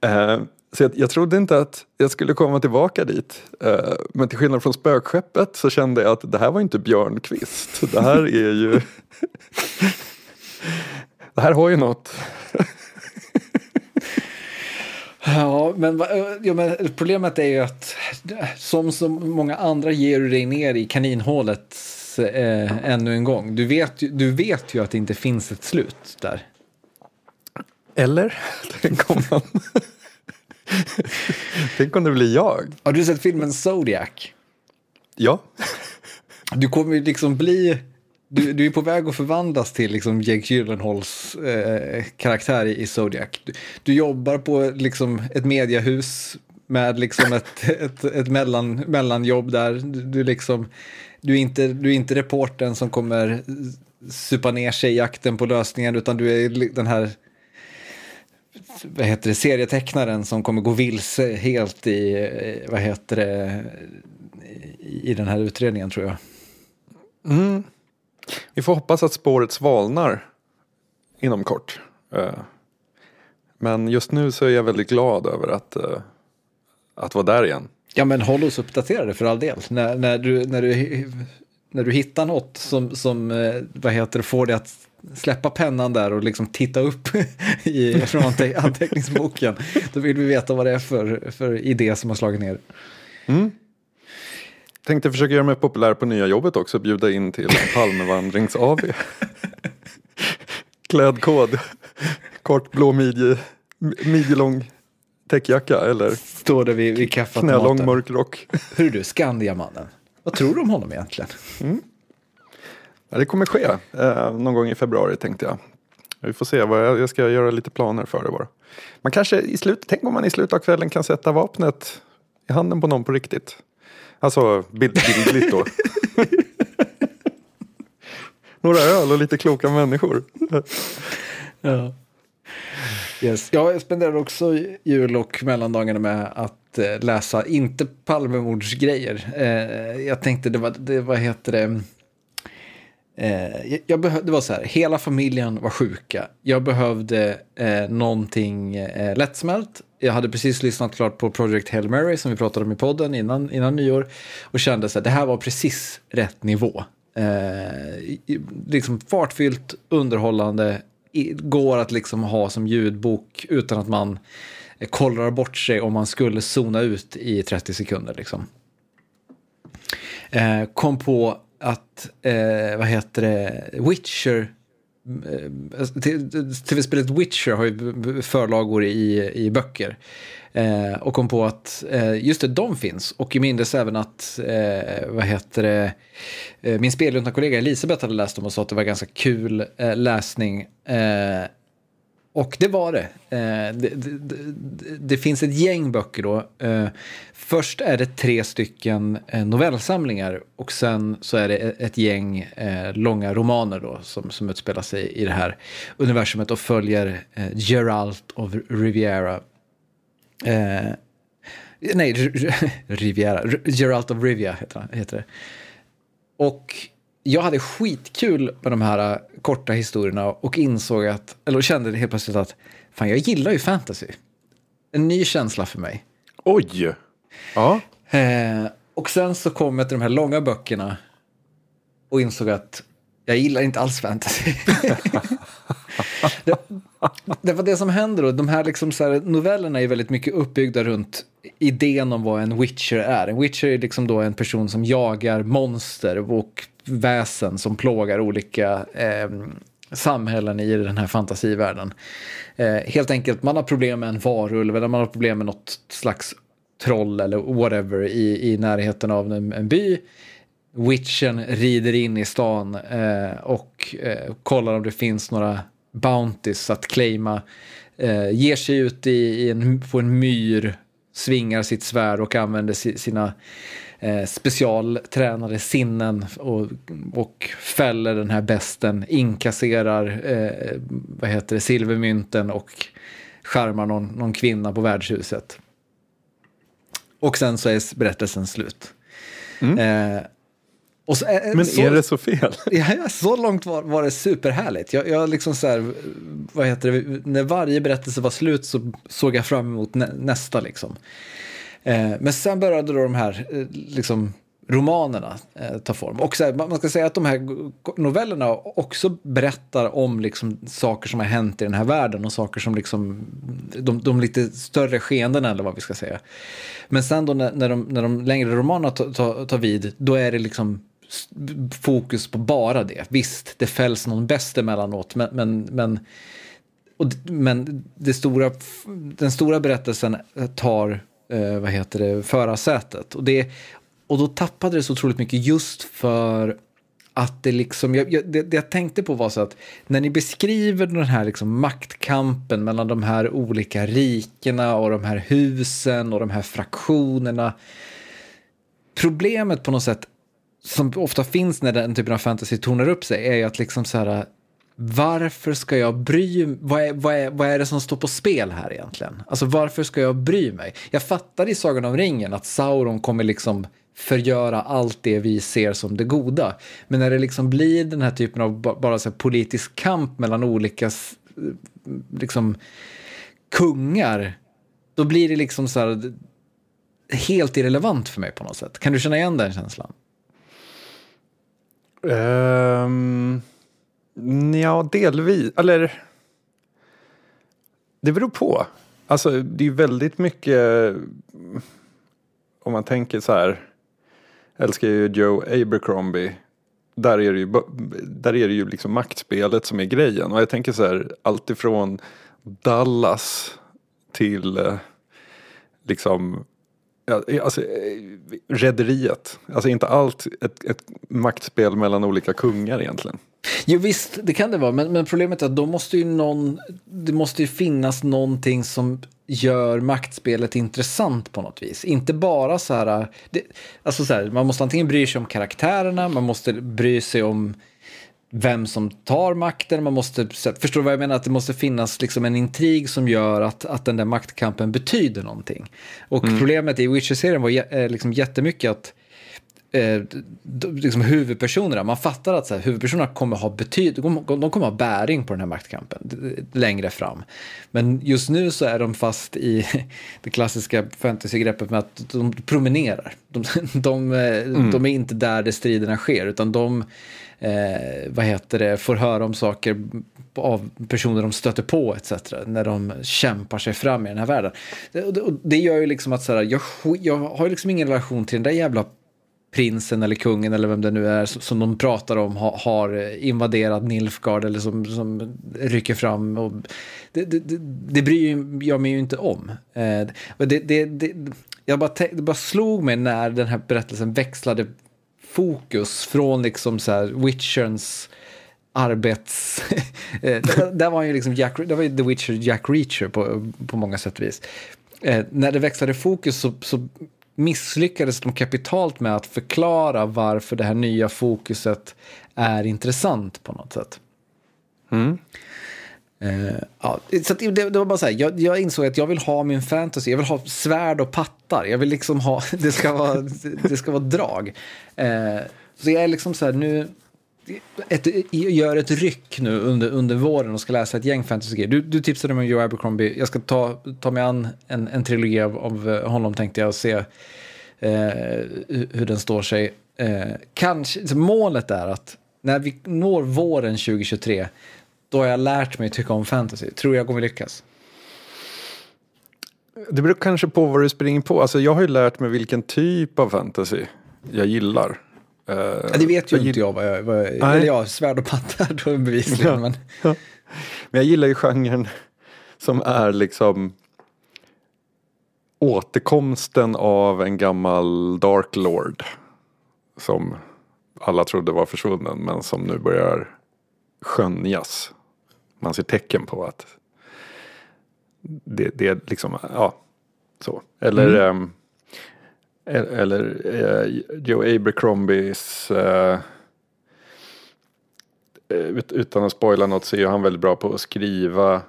Eh, så jag, jag trodde inte att jag skulle komma tillbaka dit. Eh, men till skillnad från spökskeppet så kände jag att det här var inte Björnqvist. Det här är ju... det här har ju något. Ja, men, ja, men problemet är ju att som så många andra ger du dig ner i kaninhålet eh, ännu en gång. Du vet, ju- du vet ju att det inte finns ett slut där. Eller? Tänk om man... Tänk om det blir jag. Har du sett filmen Zodiac? Ja. Du kommer ju liksom bli... Du, du är på väg att förvandlas till liksom Jake Gyllenhaals eh, karaktär i, i Zodiac. Du, du jobbar på liksom ett mediahus med liksom ett, ett, ett mellan, mellanjobb där. Du, du, liksom, du, är inte, du är inte reportern som kommer supa ner sig i jakten på lösningen utan du är den här vad heter det, serietecknaren som kommer gå vilse helt i, vad heter det, i den här utredningen tror jag. Mm. Vi får hoppas att spåret svalnar inom kort. Eh, Men just nu så är jag väldigt glad över att, eh, att vara där igen. Ja, men håll oss uppdaterade för all del. När, när, du, när, du, när du hittar något som, som eh, vad heter får dig att släppa pennan där och liksom titta upp i, från ante, anteckningsboken, då vill vi veta vad det är för, för idé som har slagit ner. Mm. Tänkte försöka göra mig populär på nya jobbet också, bjuda in till Palmevandrings AB. Klädkod, kort blå midje, midjelång täckjacka eller Står där vid, vid knälång mörk rock. Hur du, Skandiamannen? Vad tror du om honom egentligen? Ja, det kommer ske eh, någon gång i februari tänkte jag. Vi får se, vad jag, jag ska göra lite planer för det bara. Man kanske i slut, tänk om man i slutet av kvällen kan sätta vapnet i handen på någon på riktigt. Alltså bild, bildligt då. Några öl och lite kloka människor. Ja. Yes. Jag spenderar också jul och mellandagarna med att eh, läsa, inte Palmemordsgrejer. Eh, jag tänkte, det var, det, vad heter det? Eh, jag- behövde, det var så här, hela familjen var sjuka. Jag behövde eh, någonting eh, lättsmält. Jag hade precis lyssnat klart på Project Hail Mary som vi pratade om i podden innan, innan nyår. Och kände att det här var precis rätt nivå. Eh, liksom fartfyllt, underhållande, går att liksom ha som ljudbok utan att man eh, kollrar bort sig om man skulle zona ut i 30 sekunder. Liksom. Eh, kom på att, eh, vad heter det, Witcher, eh, tv-spelet Witcher har ju förlagor i, i böcker. Eh, och kom på att, eh, just det, de finns. Och jag mindes även att, eh, vad heter det, eh, min spelruntna kollega Elisabeth hade läst dem och sa att det var ganska kul eh, läsning. Eh, och det var det. Eh, det, det, det. det, finns ett gäng böcker då. Eh, först är det tre stycken eh, novellsamlingar och sen så är det e, ett gäng eh, långa romaner då som, som utspelar sig i det här universumet och följer eh, Geralt of Riviera. Eh, nej, Riviera. Geralt of Rivia heter, heter det. Och jag hade skitkul med de här äh, korta historierna och insåg att, eller kände helt plötsligt att fan jag gillar ju fantasy. En ny känsla för mig. Oj! Ja. Eh, och sen så kom jag till de här långa böckerna och insåg att jag gillar inte alls fantasy. det, det var det som händer då. De här, liksom så här novellerna är väldigt mycket uppbyggda runt idén om vad en witcher är. En witcher är liksom då en person som jagar monster och väsen som plågar olika eh, samhällen i den här fantasivärlden. Eh, helt enkelt, man har problem med en varulv eller man har problem med något slags troll eller whatever i, i närheten av en, en by. Witchen rider in i stan eh, och eh, kollar om det finns några bounties att claima. Eh, ger sig ut i, i en, på en myr, svingar sitt svärd och använder si, sina eh, specialtränade sinnen och, och fäller den här besten, inkasserar eh, vad heter det, silvermynten och charmar någon, någon kvinna på värdshuset. Och sen så är berättelsen slut. Mm. Eh, så, eh, Men så, är det så fel? Ja, så långt var, var det superhärligt. Jag, jag liksom så här, vad heter det, när varje berättelse var slut så såg jag fram emot nä, nästa liksom. Eh, men sen började då de här eh, liksom, romanerna eh, ta form. Och här, man ska säga att de här novellerna också berättar om liksom, saker som har hänt i den här världen och saker som liksom, de, de lite större skeendena eller vad vi ska säga. Men sen då när, när, de, när de längre romanerna tar, tar, tar vid, då är det liksom fokus på bara det. Visst, det fälls någon bäst emellanåt, men, men, men, och, men det stora, den stora berättelsen eh, tar eh, vad heter det, förarsätet. Och, det, och då tappade det så otroligt mycket just för att det liksom, jag, jag, det, det, jag tänkte på var så att när ni beskriver den här liksom maktkampen mellan de här olika rikena och de här husen och de här fraktionerna. Problemet på något sätt som ofta finns när den typen av fantasy tonar upp sig är ju att liksom så här varför ska jag bry mig? Vad är, vad, är, vad är det som står på spel här egentligen? Alltså varför ska jag bry mig? Jag fattar i Sagan om ringen att Sauron kommer liksom förgöra allt det vi ser som det goda. Men när det liksom blir den här typen av bara så politisk kamp mellan olika liksom, kungar, då blir det liksom så här, helt irrelevant för mig på något sätt. Kan du känna igen den känslan? Ehm, um... Ja, delvis. Eller... Det beror på. Alltså, det är väldigt mycket... Om man tänker så här. Jag älskar ju Joe Abercrombie. Där är det ju, där är det ju liksom maktspelet som är grejen. Och jag tänker så här, alltifrån Dallas till eh, liksom Eh, alltså, eh, rederiet. Alltså inte allt ett, ett maktspel mellan olika kungar egentligen. Jo visst, det kan det vara, men, men problemet är att då måste ju någon, det måste ju finnas någonting som gör maktspelet intressant på något vis. Inte bara så här, eh, det, alltså så här, man måste antingen bry sig om karaktärerna, man måste bry sig om vem som tar makten. Man måste, förstår du vad jag menar? Att det måste finnas liksom en intrig som gör att, att den där maktkampen betyder någonting. Och mm. problemet i Witcher-serien var eh, liksom jättemycket att eh, liksom huvudpersonerna, man fattar att så här, huvudpersonerna kommer ha betyd, de kommer ha bäring på den här maktkampen längre fram. Men just nu så är de fast i det klassiska fantasy-greppet med att de promenerar. De, de, eh, mm. de är inte där det striderna sker, utan de eh, vad heter det, får höra om saker av personer de stöter på etc. När de kämpar sig fram i den här världen. Det, det, det gör ju liksom att så här, jag, jag har liksom ingen relation till den där jävla prinsen eller kungen eller vem det nu är som de pratar om har, har invaderat Nilfgaard eller som, som rycker fram. Och det, det, det, det bryr jag mig ju inte om. Eh, det, det, det, jag bara, det bara slog mig när den här berättelsen växlade fokus från liksom så här Witcherns arbets... Eh, där, där var ju liksom Jack, där var ju The Witcher Jack Reacher på, på många sätt och vis. Eh, när det växlade fokus så, så misslyckades de kapitalt med att förklara varför det här nya fokuset är intressant på något sätt. Mm. Uh, ja, så det, det, var bara så här, jag, jag, insåg att jag vill ha min fantasy, jag vill ha svärd och pattar, jag vill liksom ha, det ska vara, det ska vara drag. Uh, så jag är liksom så här, nu, ett, gör ett ryck nu under, under våren och ska läsa ett gäng fantasy du, du tipsade mig om Joe Abercrombie, jag ska ta, ta mig an en, en trilogi av, av eh, honom tänkte jag och se uh, hur den står sig. Kanske, målet är att när vi når våren 2023 då har jag lärt mig tycka om fantasy. Tror jag kommer lyckas? Det beror kanske på vad du springer på. Alltså jag har ju lärt mig vilken typ av fantasy jag gillar. Uh, ja, det vet ju jag inte jag vad jag... Vad jag eller ja, svärd och pattar då bevisligen. Ja. Men... men jag gillar ju genren som är liksom återkomsten av en gammal Dark Lord. Som alla trodde var försvunnen men som nu börjar skönjas man ser tecken på att det, det är liksom, ja, så. Eller, mm. um, eller uh, Joe Abercrombies, uh, utan att spoila något så är han väldigt bra på att skriva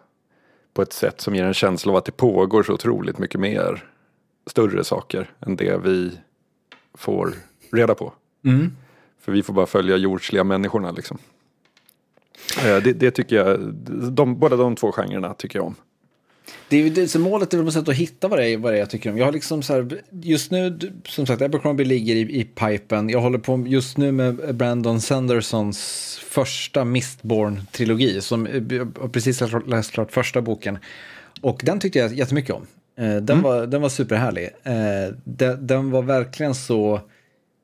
på ett sätt som ger en känsla av att det pågår så otroligt mycket mer större saker än det vi får reda på. Mm. För vi får bara följa jordsliga människorna liksom. Eh, det, det, tycker jag, de, båda de två genrerna tycker jag om. Det är, det, så målet är väl att hitta vad det, är, vad det är jag tycker om. Jag har liksom så här, just nu, som sagt, Abercrombie ligger i, i pipen. Jag håller på just nu med Brandon Sandersons första Mistborn-trilogi. Som jag har precis läst klart första boken. Och den tyckte jag jättemycket om. Eh, den, mm. var, den var superhärlig. Eh, den, den var verkligen så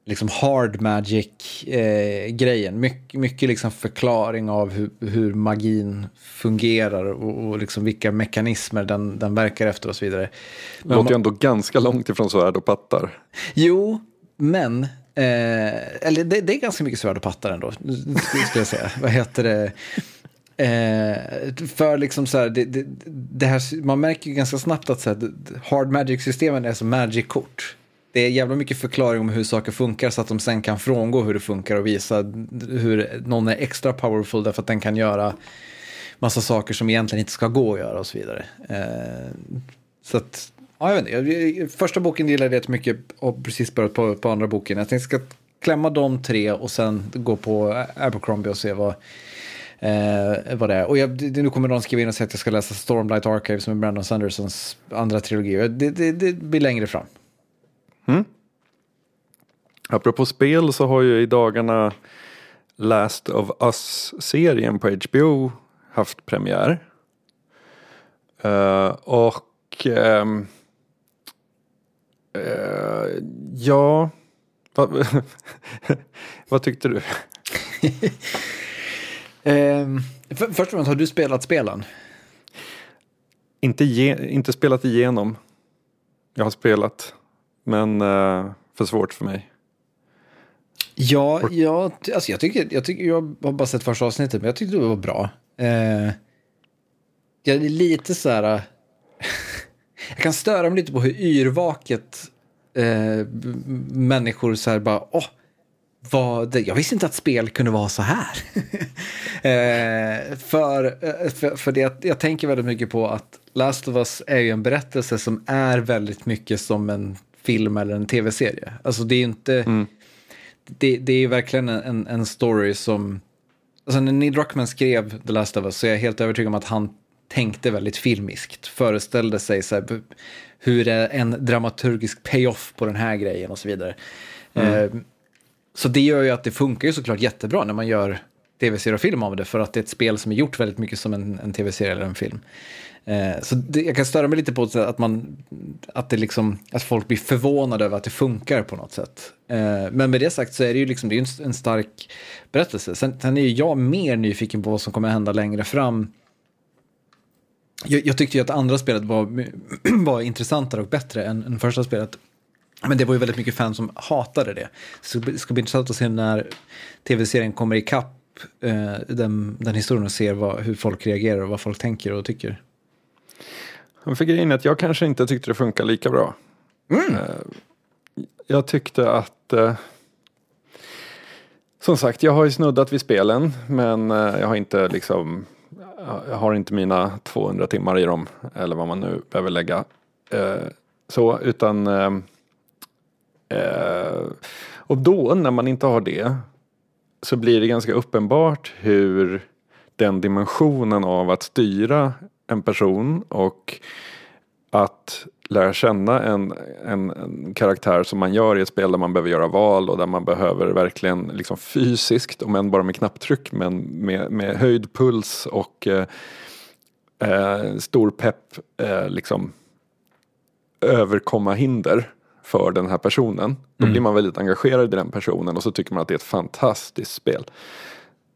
liksom hard magic-grejen. Eh, mycket, mycket liksom förklaring av hur, hur magin fungerar och, och liksom vilka mekanismer den, den verkar efter och så vidare. Det låter ju ändå ganska långt ifrån svärd och pattar. Jo, men eh, eller det, det, är ganska mycket svärd och pattar ändå, skulle jag säga. Vad heter det? Eh, för liksom så här, det, det, det, här, man märker ju ganska snabbt att så här, hard magic-systemen är som magic-kort det är jävla mycket förklaring om hur saker funkar så att de sen kan frångå hur det funkar och visa hur någon är extra powerful därför att den kan göra massa saker som egentligen inte ska gå att göra och så vidare. Eh, så att, ja, jag vet inte. Första boken gillade jag rätt mycket och precis börjat på, på andra boken. Jag tänkte ska klämma de tre och sen gå på Abercrombie och se vad, eh, vad det är. Och jag, nu kommer någon skriva in och säga att jag ska läsa Stormlight Archive som är Brandon Sandersons andra trilogi. Det, det, det blir längre fram. Mm. Apropå spel så har ju i dagarna Last of Us-serien på HBO haft premiär. Uh, och um, uh, ja, vad, tyckte du? um, för, först och främst, har du spelat spelen? Inte, ge, inte spelat igenom. Jag har spelat. Men uh, för svårt för mig. Ja, ja alltså jag, tycker, jag, tycker, jag har bara sett första avsnittet, men jag tyckte det var bra. Uh, jag är lite så här... Uh, jag kan störa mig lite på hur yrvaket uh, människor så här bara... Oh, vad, jag visste inte att spel kunde vara så här. för för, för det, jag tänker väldigt mycket på att Last of Us är ju en berättelse som är väldigt mycket som en film eller en tv-serie. Alltså det är inte... Mm. Det, det är verkligen en, en story som... Alltså när Neil Druckmann skrev The Last of Us så är jag helt övertygad om att han tänkte väldigt filmiskt. Föreställde sig så här, hur är en dramaturgisk payoff på den här grejen och så vidare. Mm. Eh, så det gör ju att det funkar ju såklart jättebra när man gör tv-serie och film av det för att det är ett spel som är gjort väldigt mycket som en, en tv-serie eller en film. Eh, så det, jag kan störa mig lite på att, man, att, det liksom, att folk blir förvånade över att det funkar på något sätt. Eh, men med det sagt så är det ju liksom, det är en, en stark berättelse. Sen, sen är ju jag mer nyfiken på vad som kommer hända längre fram. Jag, jag tyckte ju att andra spelet var, var intressantare och bättre än, än första spelet. Men det var ju väldigt mycket fans som hatade det. Så det ska bli intressant att se när tv-serien kommer ikapp eh, den, den historien och ser vad, hur folk reagerar och vad folk tänker och tycker. För grejen är att jag kanske inte tyckte det funkar lika bra. Mm. Eh, Jag tyckte att eh, Som sagt, jag har ju snuddat vid spelen men eh, jag har inte liksom Jag har inte mina 200 timmar i dem eller vad man nu behöver lägga. Så utan Och då när man inte har det så blir det ganska uppenbart hur den dimensionen av att styra en person och att lära känna en, en, en karaktär som man gör i ett spel där man behöver göra val och där man behöver verkligen liksom fysiskt, om än bara med knapptryck, men med, med höjd puls och eh, eh, stor pepp eh, liksom överkomma hinder för den här personen. Då blir man väldigt engagerad i den personen och så tycker man att det är ett fantastiskt spel.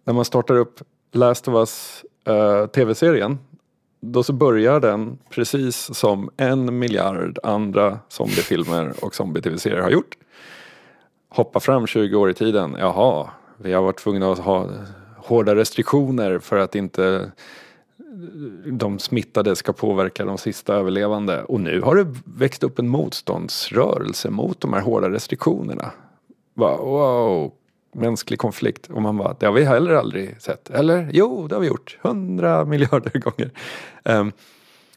När man startar upp Last of Us eh, tv-serien då så börjar den precis som en miljard andra zombiefilmer och zombie-tv-serier har gjort. Hoppa fram 20 år i tiden. Jaha, vi har varit tvungna att ha hårda restriktioner för att inte de smittade ska påverka de sista överlevande. Och nu har det växt upp en motståndsrörelse mot de här hårda restriktionerna. Wow, mänsklig konflikt. Och man bara, det har vi heller aldrig sett. Eller? Jo, det har vi gjort. Hundra miljarder gånger. Um,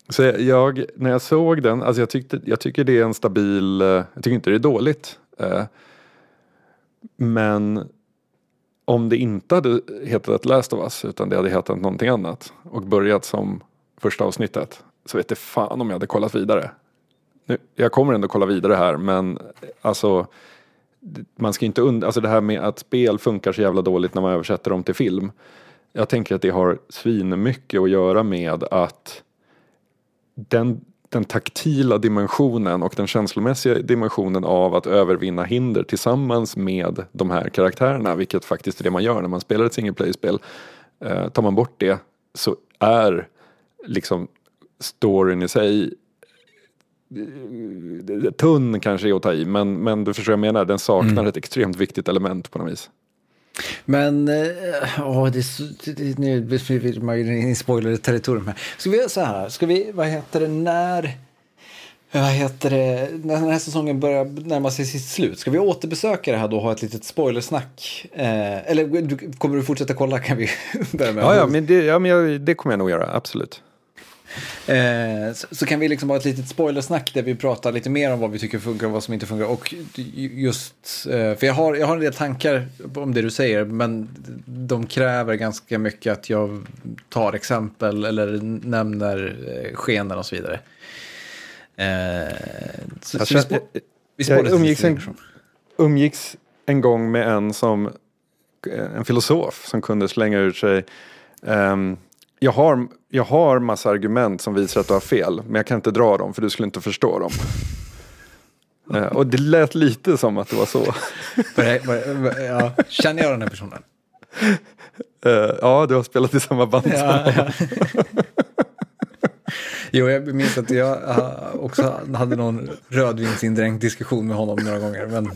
så jag, när jag såg den, alltså jag, tyckte, jag tycker det är en stabil, eh, jag tycker inte det är dåligt. Uh, men om det inte hade hetat Last of Us utan det hade hetat någonting annat och börjat som första avsnittet så vet det fan om jag hade kollat vidare. Nu, jag kommer ändå kolla vidare här men alltså man ska inte und- alltså det här med att spel funkar så jävla dåligt när man översätter dem till film. Jag tänker att det har svinmycket att göra med att den, den taktila dimensionen och den känslomässiga dimensionen av att övervinna hinder tillsammans med de här karaktärerna, vilket faktiskt är det man gör när man spelar ett single play-spel. Eh, tar man bort det så är liksom storyn i sig tunn kanske är att ta i, men, men du förstår vad jag menar, den saknar ett extremt viktigt element på något vis. Men, eh, åh, det det, nu befinner man ju i spoiler-territorium här. Ska vi göra så här, ska vi, vad heter det, när, vad heter det, när den här säsongen börjar närma sig sitt slut, ska vi återbesöka det här då och ha ett litet spoilersnack? Eh, eller du, kommer du fortsätta kolla kan vi börja med? Ja, ja, men, det, ja, men jag, det kommer jag nog göra, absolut. Eh, så, så kan vi liksom ha ett litet spoilersnack där vi pratar lite mer om vad vi tycker funkar och vad som inte funkar. Och just, eh, för jag har, jag har en del tankar om det du säger, men de kräver ganska mycket att jag tar exempel eller nämner eh, skenen och så vidare. Eh, så, Jag så vi, spo- vi jag umgicks en- umgicks en gång med en som en filosof som kunde slänga ur sig ehm, jag, har, jag har massa argument som visar att du har fel men jag kan inte dra dem för du skulle inte förstå dem. Eh, och det lät lite som att det var så. Ja, Känner jag den här personen? Eh, ja, du har spelat i samma band som Ja, ja. Jo, jag minns att jag uh, också hade någon rödvinsindränkt diskussion med honom några gånger. Men...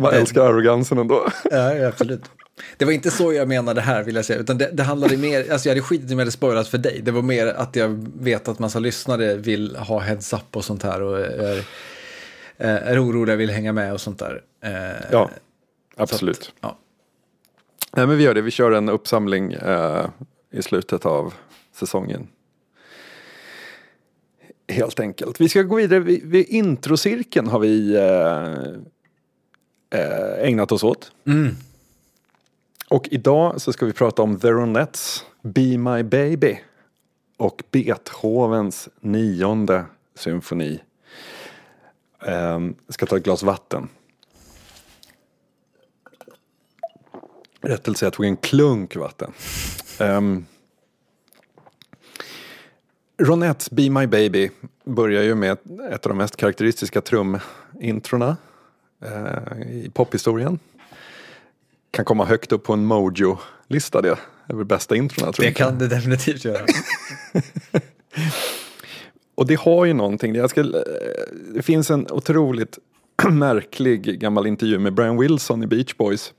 Man älskar arrogansen ändå. ja, absolut. Det var inte så jag menade här vill jag säga, utan det, det handlade mer, alltså jag hade skitit i om jag hade spoilat för dig. Det var mer att jag vet att massa lyssnare vill ha heads up och sånt här och är, är oroliga, vill hänga med och sånt där. Eh, Ja, absolut. ja. Nej, men vi gör det. Vi kör en uppsamling eh, i slutet av säsongen. Helt enkelt. Vi ska gå vidare. Vid, vid introcirkeln har vi eh, eh, ägnat oss åt. Mm. Och idag så ska vi prata om The Ronettes Be My Baby och Beethovens nionde symfoni. Ehm, jag ska ta ett glas vatten. Rättelse, jag tog en klunk vatten. Um, Ronettes Be My Baby börjar ju med ett av de mest karaktäristiska trumintrona uh, eh, i pophistorien. Kan komma högt upp på en Mojo-lista det. Över bästa introna tror Det jag. kan det definitivt göra. Och det har ju någonting. Jag ska, eh, det finns en otroligt märklig gammal intervju med Brian Wilson i Beach Boys.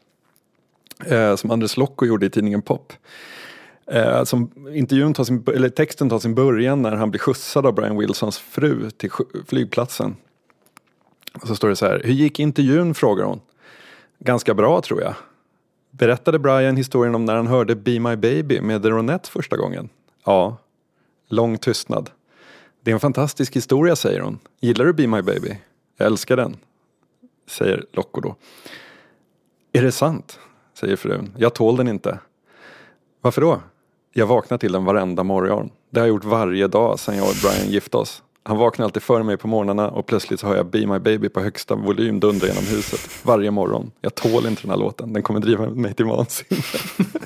eh, som Andres Lokko gjorde i tidningen Pop. Eh, som intervjun tar sin, eller texten tar sin början när han blir skjutsad av Brian Wilsons fru till flygplatsen. Och så står det så här, hur gick intervjun frågar hon. Ganska bra tror jag. Berättade Brian historien om när han hörde Be My Baby med The Ronettes första gången? Ja. Lång tystnad. Det är en fantastisk historia säger hon. Gillar du Be My Baby? Jag älskar den. Säger Locko då. Är det sant? Säger frun. Jag tål den inte. Varför då? Jag vaknar till den varenda morgon. Det har jag gjort varje dag sedan jag och Brian gifte oss. Han vaknar alltid före mig på morgnarna och plötsligt så hör jag Be My Baby på högsta volym dundra genom huset. Varje morgon. Jag tål inte den här låten. Den kommer driva mig till vansinne.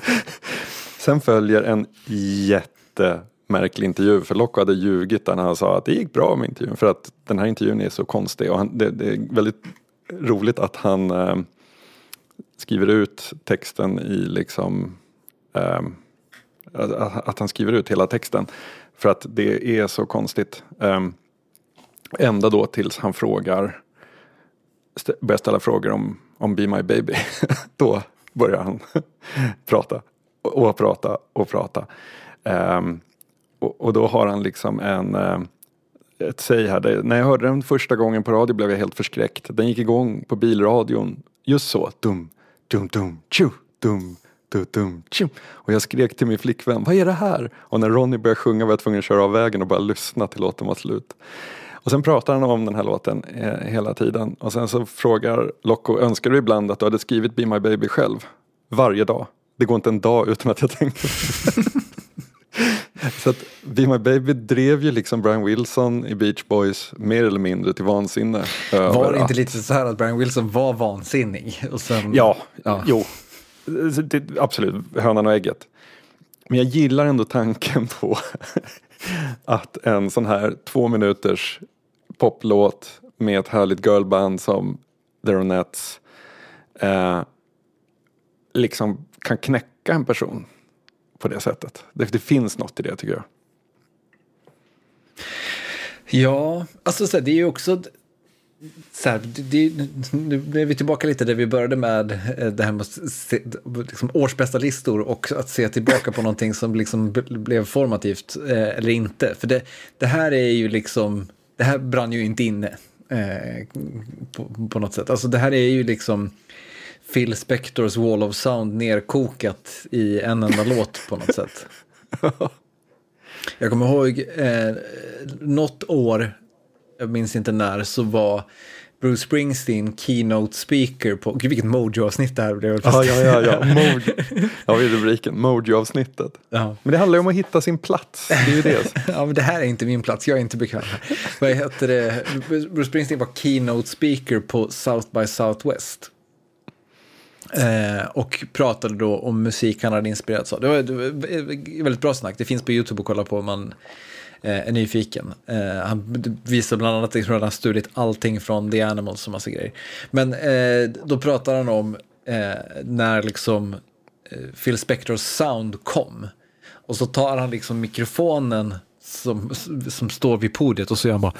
Sen följer en jättemärklig intervju. För Locke hade ljugit där när han sa att det gick bra med intervjun. För att den här intervjun är så konstig. Och han, det, det, är väldigt roligt att han eh, skriver ut texten i liksom eh, att han skriver ut hela texten. För att det är så konstigt. Um, ända då tills han frågar, st börjar ställa frågor om, om Be My Baby. då börjar han prata och prata och prata. Um, och, och, då har han liksom en uh, ett säg här. Det, när jag hörde den första gången på radio blev jag helt förskräckt. Den gick igång på bilradion. Just så. Dum, dum, dum, tju, dum, och jag skrek till min flickvän, vad är det här? Och när Ronny började sjunga var jag tvungen att köra av vägen och bara lyssna till låten var slut. Och sen pratar han om den här låten eh, hela tiden. Och sen så frågar Locko, önskar du ibland att du hade skrivit Be My Baby själv? Varje dag. Det går inte en dag utan att jag tänker Så att Be My Baby drev ju liksom Brian Wilson i Beach Boys mer eller mindre till vansinne. Var det inte lite så här att Brian Wilson var vansinnig? Och sen, ja, ja, jo Eh, det, absolut, hönan och ägget. Men jag gillar ändå tanken på att en sån här två minuters poplåt med ett härligt girlband som The Ronettes eh, liksom kan knäcka en person på det sättet. Det, det finns något i det tycker jag. Ja, alltså det är ju också så här, det, nu är vi tillbaka lite där vi började med eh, det här med se, liksom årsbästa listor och att se tillbaka på någonting som liksom blev formativt eh, eller inte. För det, det, här är ju liksom, det här brann ju inte inne eh, på, på, något sätt. Alltså det här är ju liksom Phil Spectors Wall of Sound nerkokat i en enda låt på något sätt. Jag kommer ihåg eh, något år jag minns inte när, så var Bruce Springsteen keynote speaker på, gud vilket Mojo-avsnitt det här blev. Ja, ja, ja, ja. Mojo. Ja, vi rubriken, Mojo-avsnittet. Ja. Men det handlar ju om att hitta sin plats, det är ju det. ja, men det här är inte min plats, jag är inte bekväm här. Vad heter det, Bruce Springsteen var keynote speaker på South by Southwest. Eh, och pratade då om musik han hade inspirerats av. Det var, var väldigt bra snack, det finns på YouTube att kolla på man Eh, är nyfiken. Eh, han visar bland annat liksom att han studerat allting från The Animals och massa grejer. Men eh, då pratar han om eh, när liksom eh, Phil Spectors sound kom. Och så tar han liksom mikrofonen som, som står vid podiet och så gör han bara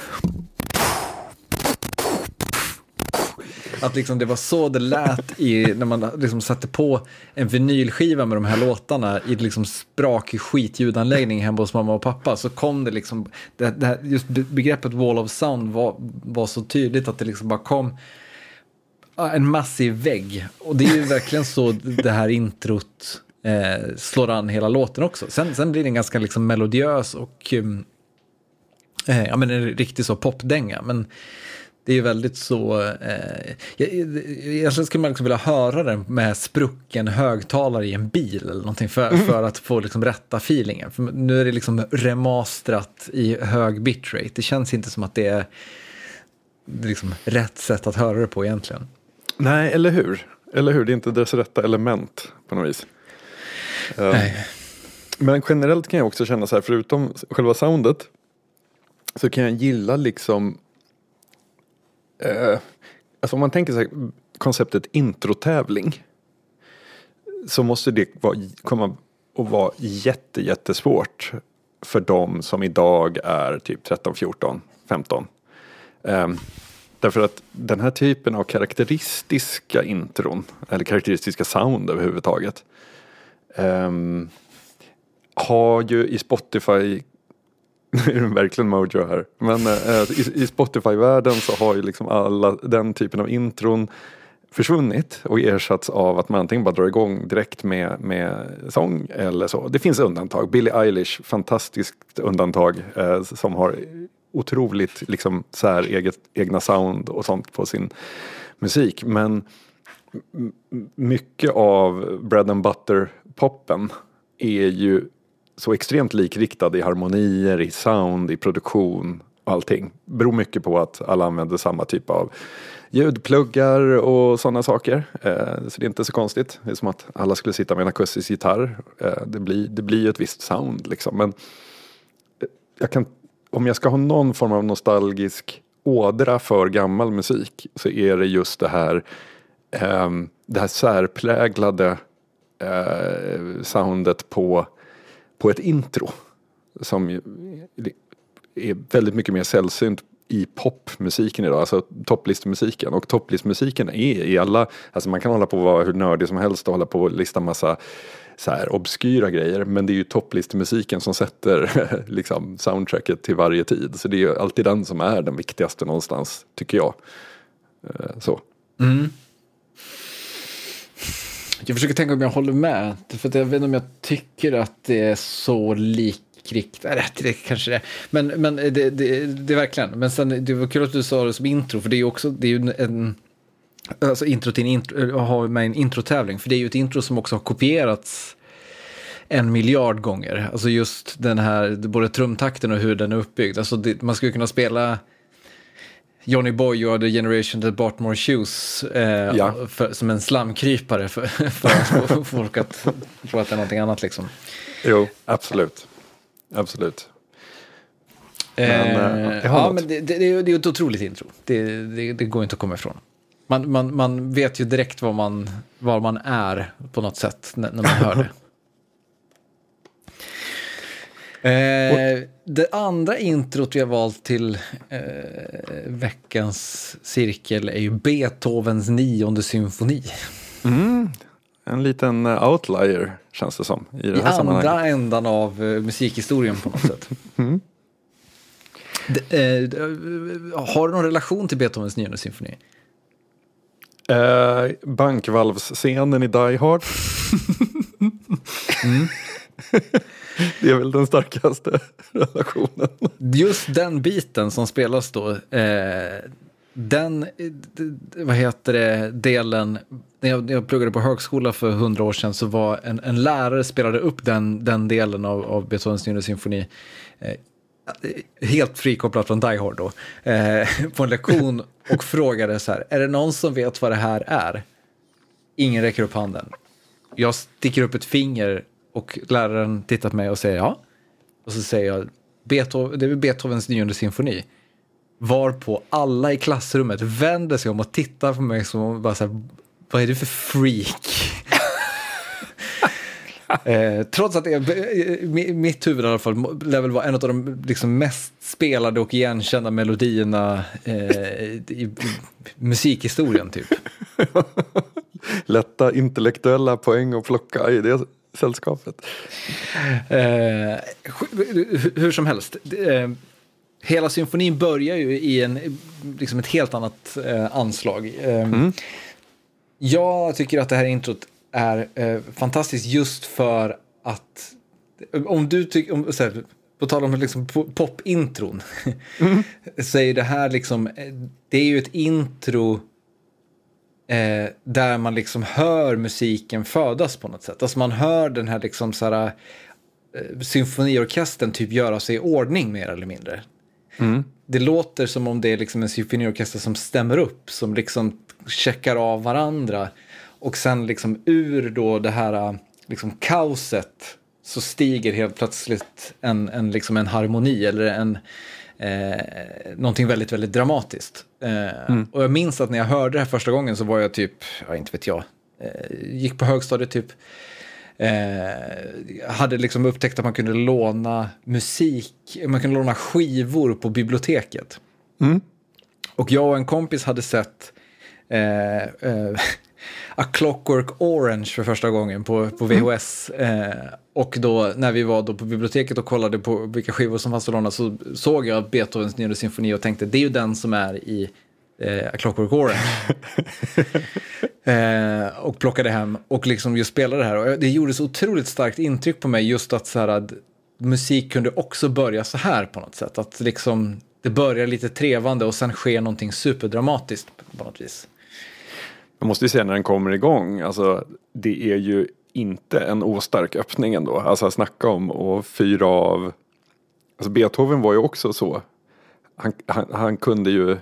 Att liksom det var så det lät i, när man liksom satte på en vinylskiva med de här låtarna i liksom sprakig skitljudanläggning hemma hos mamma och pappa. Så kom det liksom, det, det här, just begreppet wall of sound var, var så tydligt att det liksom bara kom en massiv vägg. Och det är ju verkligen så det här introt eh, slår an hela låten också. Sen, sen blir den ganska liksom melodiös och eh, ja, men en riktig så popdänga. Men det är ju väldigt så, eh, egentligen skulle man liksom vilja höra den med sprucken högtalare i en bil eller någonting för, mm. för att få liksom rätta feelingen. För nu är det liksom remastrat i hög bitrate. Det känns inte som att det är liksom rätt sätt att höra det på egentligen. Nej, eller hur? Eller hur, det är inte dess rätta element på något vis. Eh, Nej. Men generellt kan jag också känna så här, förutom själva soundet så kan jag gilla liksom eh, alltså om man tänker sig konceptet introtävling så måste det vara, komma att vara jätte, jättesvårt för de som idag är typ 13, 14, 15. Eh, Därför att den här typen av karaktäristiska intron, eller karaktäristiska sound överhuvudtaget, eh, har ju i Spotify nu är det verkligen Mojo här. Men eh, i, i Spotify-världen så har ju liksom alla den typen av intron försvunnit och ersatts av att man antingen bara drar igång direkt med, med sång eller så. Det finns undantag. Billie Eilish, fantastiskt undantag eh, som har otroligt liksom sär eget, egna sound och sånt på sin musik. Men mycket av bread and butter poppen är ju så extremt likriktad i harmonier, i sound, i produktion och allting. Beror mycket på att alla använder samma typ av ljudpluggar och sådana saker. Eh, så det är inte så konstigt. Det är som att alla skulle sitta med en akustisk gitarr. Eh, det, blir, det blir ju ett visst sound liksom. Men eh, jag kan, om jag ska ha någon form av nostalgisk ådra för gammal musik så är det just det här, ehm, det här särpräglade eh, soundet på, på ett intro. Som är väldigt mycket mer sällsynt i popmusiken idag, alltså topplistmusiken. Och topplistmusiken är i alla, alltså man kan hålla på och vara hur nördig som helst och hålla på och lista massa så här obskyra grejer. Men det är ju topplistmusiken som sätter liksom soundtracket till varje tid. Så det är ju alltid den som är den viktigaste någonstans, tycker jag. Eh, så. Mm. Jag försöker tänka om jag håller med. För jag vet inte om jag tycker att det är så likt krikt. Det kanske det Men, men det, det, det är verkligen. Men sen, det var kul att du sa det som intro, för det är ju också, det är ju en, alltså intro till en intro, har med en introtävling, för det är ju ett intro som också har kopierats en miljard gånger. Alltså just den här, både trumtakten och hur den är uppbyggd. Alltså det, man skulle kunna spela Johnny Boy och The Generation That Bought More Shoes eh, ja. för, som en slamkrypare för, för att få folk att tro att det är någonting annat liksom. Jo, absolut absolut. Men, eh, ja, men det, det, det, är ett otroligt intro. Det, det, det, går inte att komma ifrån. Man, man, man vet ju direkt var man, var man är på något sätt när, när man hör det. Eh, det andra introt vi har valt till eh, veckans cirkel är ju Beethovens nionde symfoni. Mm, en liten eh, outlier känns det som. I, det I andra ändan av uh, musikhistorien på något sätt. mm. de, uh, har du någon relation till Beethovens nionde symfoni? Uh, bankvalvsscenen i Die Hard. mm. det är väl den starkaste relationen. Just den biten som spelas då, eh, den, eh, vad heter det, delen, när jag, när jag pluggade på högskola för hundra år sedan så var en, en lärare spelade upp den, den delen av, av Beethovens nionde symfoni eh, helt frikopplat från Die Hard då, eh, på en lektion och frågade så här, är det någon som vet vad det här är? Ingen räcker upp handen. Jag sticker upp ett finger och läraren tittar på mig och säger ja. Och så säger jag, Beethoven, det är Beethovens nionde symfoni. Varpå alla i klassrummet vänder sig om och tittar på mig som bara så här, vad är du för freak? eh, trots att det, eh, mitt huvud i alla fall lär väl vara en av de liksom mest spelade och igenkända melodierna eh, i musikhistorien typ. Lätta intellektuella poäng att plocka i det sällskapet. Eh, hur som helst. Eh, hela symfonin börjar ju i en, liksom ett helt annat eh, anslag. Eh, mm. Jag tycker att det här introt är eh, fantastiskt just för att om du tycker, på tal om liksom popintron, mm. så är det här liksom, det är ju ett intro eh, där man liksom hör musiken födas på något sätt. Alltså man hör den här liksom så här, eh, symfoniorkestern typ göra sig i ordning mer eller mindre. Mm. Det låter som om det är liksom en symfoniorkester som stämmer upp, som liksom checkar av varandra. Och sen liksom ur då det här liksom kaoset så stiger helt plötsligt en, en, liksom en harmoni eller en, eh, någonting väldigt, väldigt dramatiskt. Eh, mm. Och jag minns att när jag hörde det här första gången så var jag typ, ja inte vet jag, eh, gick på högstadiet typ. Eh, hade liksom upptäckt att man kunde låna musik, man kunde låna skivor på biblioteket. Mm. Och jag och en kompis hade sett eh, eh, A Clockwork Orange för första gången på, på VHS. Eh, och då när vi var då på biblioteket och kollade på vilka skivor som fanns att låna så såg jag Beethovens nionde symfoni och tänkte det är ju den som är i eh, A Clockwork Orange. eh, och plockade hem och liksom just spelade det här. Och det gjorde så otroligt starkt intryck på mig just att, så här, att musik kunde också börja så här på något sätt. Att liksom det börjar lite trevande och sen sker någonting superdramatiskt på något vis. Man måste ju säga när den kommer igång, alltså det är ju inte en ostark öppning ändå. Alltså snacka om och fyra av, alltså Beethoven var ju också så. Han, han, han kunde ju,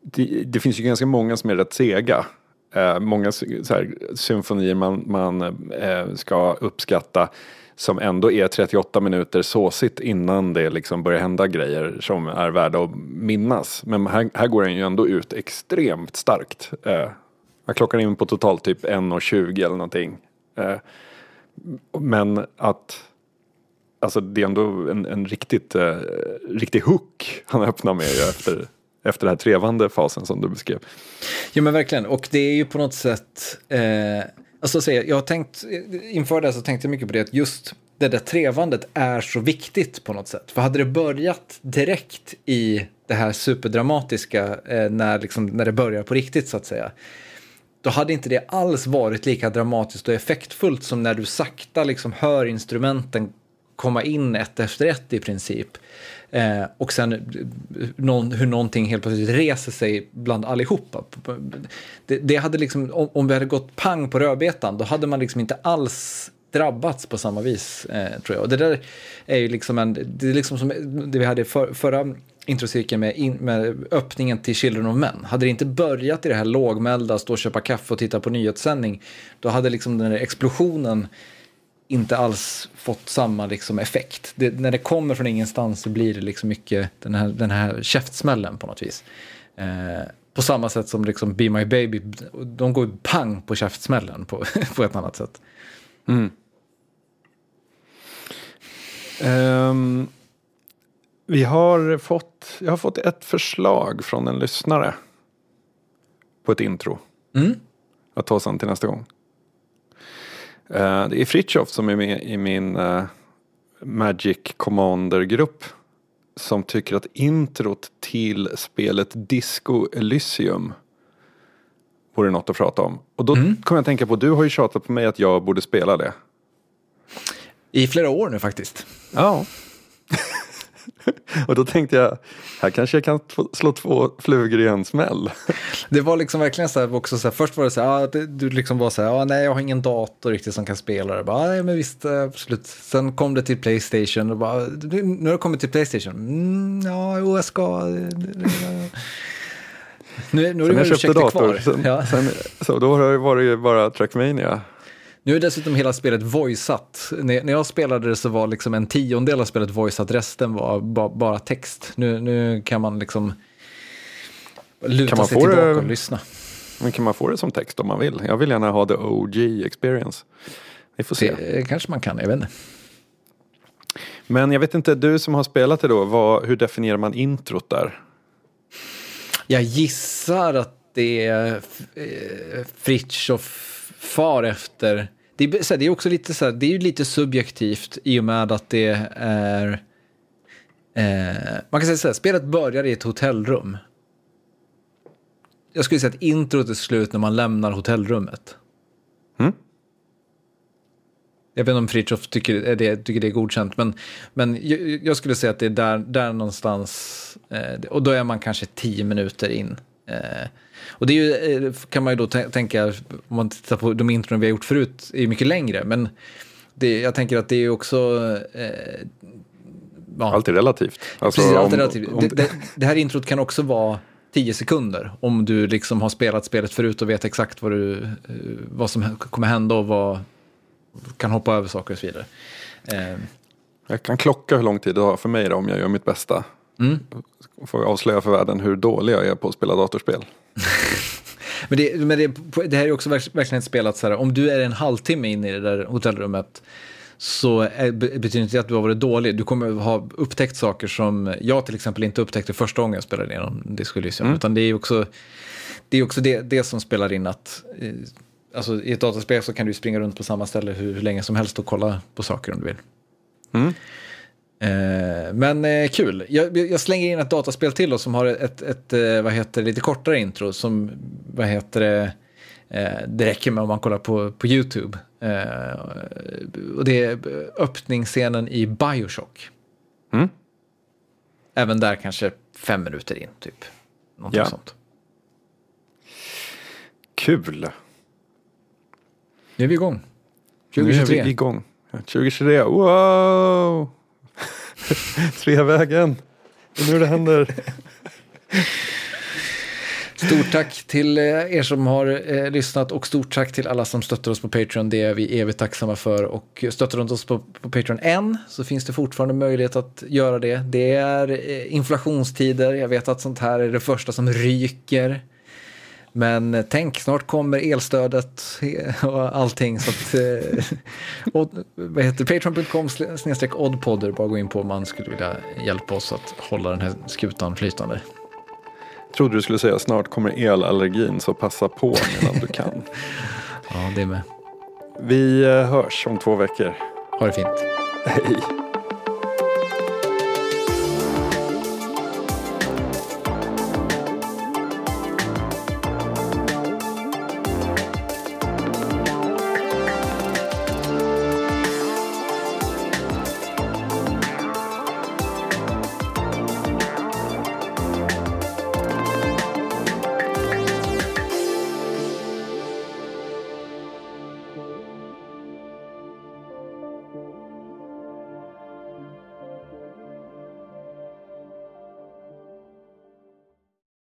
det, det, finns ju ganska många som är rätt sega. Eh, många så här, symfonier man, man eh, ska uppskatta som ändå är 38 minuter såsigt innan det liksom börjar hända grejer som är värda att minnas. Men här, här går den ju ändå ut extremt starkt. Eh, jag klockar in på totalt typ 1.20 eller någonting. Eh, men att Alltså det är ändå en, en riktigt, eh, riktig hook han öppnar med efter, efter den här trevande fasen som du beskrev. Jo men verkligen, och det är ju på något sätt, eh, alltså jag har tänkt, inför det så tänkte jag mycket på det, att just det där trevandet är så viktigt på något sätt. För hade det börjat direkt i det här superdramatiska eh, när, liksom, när det börjar på riktigt så att säga. Då hade inte det alls varit lika dramatiskt och effektfullt som när du sakta liksom hör instrumenten komma in ett efter ett i princip. Eh, och sen eh, någon, hur någonting helt plötsligt reser sig bland allihopa. Det, det hade liksom, om, om vi hade gått pang på rödbetan, då hade man liksom inte alls drabbats på samma vis, eh, tror jag. Och det där är ju liksom en, det är liksom som det vi hade för, förra introcirkeln med, in, med öppningen till Children of Men. Hade det inte börjat i det här lågmälda, stå och köpa kaffe och titta på nyhetssändning, då hade liksom den där explosionen inte alls fått samma liksom effekt. Det, när det kommer från ingenstans så blir det liksom mycket den här, den här käftsmällen på något vis. Eh, på samma sätt som liksom Be My Baby, de går pang på käftsmällen på, på ett annat sätt. Mm. Um, vi har fått, jag har fått ett förslag från en lyssnare på ett intro. Mm. Att ta sen till nästa gång. Uh, det är Fritjof som är med i min uh, Magic Commander-grupp. Som tycker att introt till spelet Disco Elysium vore något att prata om. Och då mm. kommer jag att tänka på, du har ju tjatat på mig att jag borde spela det. I flera år nu faktiskt. Ja. och då tänkte jag, här kanske jag kan slå två flugor i en smäll. det var liksom verkligen så här, också så här, först var det så här, ah, det, du liksom var så här, ah, nej jag har ingen dator riktigt som kan spela det. Bara, nej men visst, eh, absolut. Sen kom det till Playstation och bara, nu har det kommit till Playstation. Mm, ja, jo jag ska. Nu, nu har du dator, kvar. Sen, ja. sen, så då har det ju bara Trackmania nu är dessutom hela spelet voiceat. När, när jag spelade det så var liksom en tiondel av spelet voiceat, resten var ba, bara text. Nu, nu kan man liksom luta kan man sig tillbaka det, och lyssna. Men kan man få det som text om man vill? Jag vill gärna ha the OG experience. Vi får se. Det kanske man kan, jag vet inte. Men jag vet inte, du som har spelat det då, vad, hur definierar man introt där? Jag gissar att det är eh, Fritiof far efter... Det är, så här, det är också lite, så här, det är lite subjektivt i och med att det är... Eh, man kan säga så här, spelet börjar i ett hotellrum. Jag skulle säga att introt är slut när man lämnar hotellrummet. Mm. Jag vet inte om Fritiof tycker det, tycker det är godkänt, men, men jag, jag, skulle säga att det är där, där någonstans, eh, och då är man kanske tio minuter in. Eh, och det ju, eh, kan man ju då tänka, om man tittar på de intron vi har gjort förut, är mycket längre. Men det, jag tänker att det är också... Eh, ja. Allt är relativt. Alltså, Precis, allt är relativt. Om, om... Det, det, det, här introt kan också vara tio sekunder om du liksom har spelat spelet förut och vet exakt vad, du, eh, vad som kommer hända och vad kan hoppa över saker och så vidare. Eh. Jag kan klocka hur lång tid det har för mig då, om jag gör mitt bästa. Mm. Får avslöja för världen hur dålig jag är på att spela datorspel. men det, men det, det här är också verkligen ett spel att så här, om du är en halvtimme in i det där hotellrummet så är, betyder inte det att du har varit dålig. Du kommer ha upptäckt saker som jag till exempel inte upptäckte första gången jag spelade igenom Disco Elysium. Mm. Utan det är också det, är också det, det som spelar in att eh, alltså, i ett dataspel så kan du springa runt på samma ställe hur, hur länge som helst och kolla på saker om du vill. Mm. Eh, men eh, kul. Jag, jag, slänger in ett dataspel till då, som har ett, ett, ett vad heter lite kortare intro som vad heter det, Eh, det räcker med om man kollar på, på YouTube. Eh, och det är öppningsscenen i Bioshock. Mm. Även där kanske fem minuter in, typ. Någonting ja. sånt. Kul. Nu är vi igång. 2023. Nu är vi igång. 2023, wow! Sveavägen. Det är nu det händer. Stort tack till eh, er som har eh, lyssnat och stort tack till alla som stöttar oss på Patreon. Det är vi evigt tacksamma för. Och stöttar du oss på, på Patreon än så finns det fortfarande möjlighet att göra det. Det är eh, inflationstider. Jag vet att sånt här är det första som ryker. Men eh, tänk, snart kommer elstödet och allting. Så att, eh, och, vad heter Patreon.com snedstreck oddpodder. Bara gå in på om man skulle vilja hjälpa oss att hålla den här skutan flytande trodde du skulle säga snart kommer elallergin så passa på medan du kan. ja, det med. Vi eh, hörs om två veckor. Ha det fint. Hej.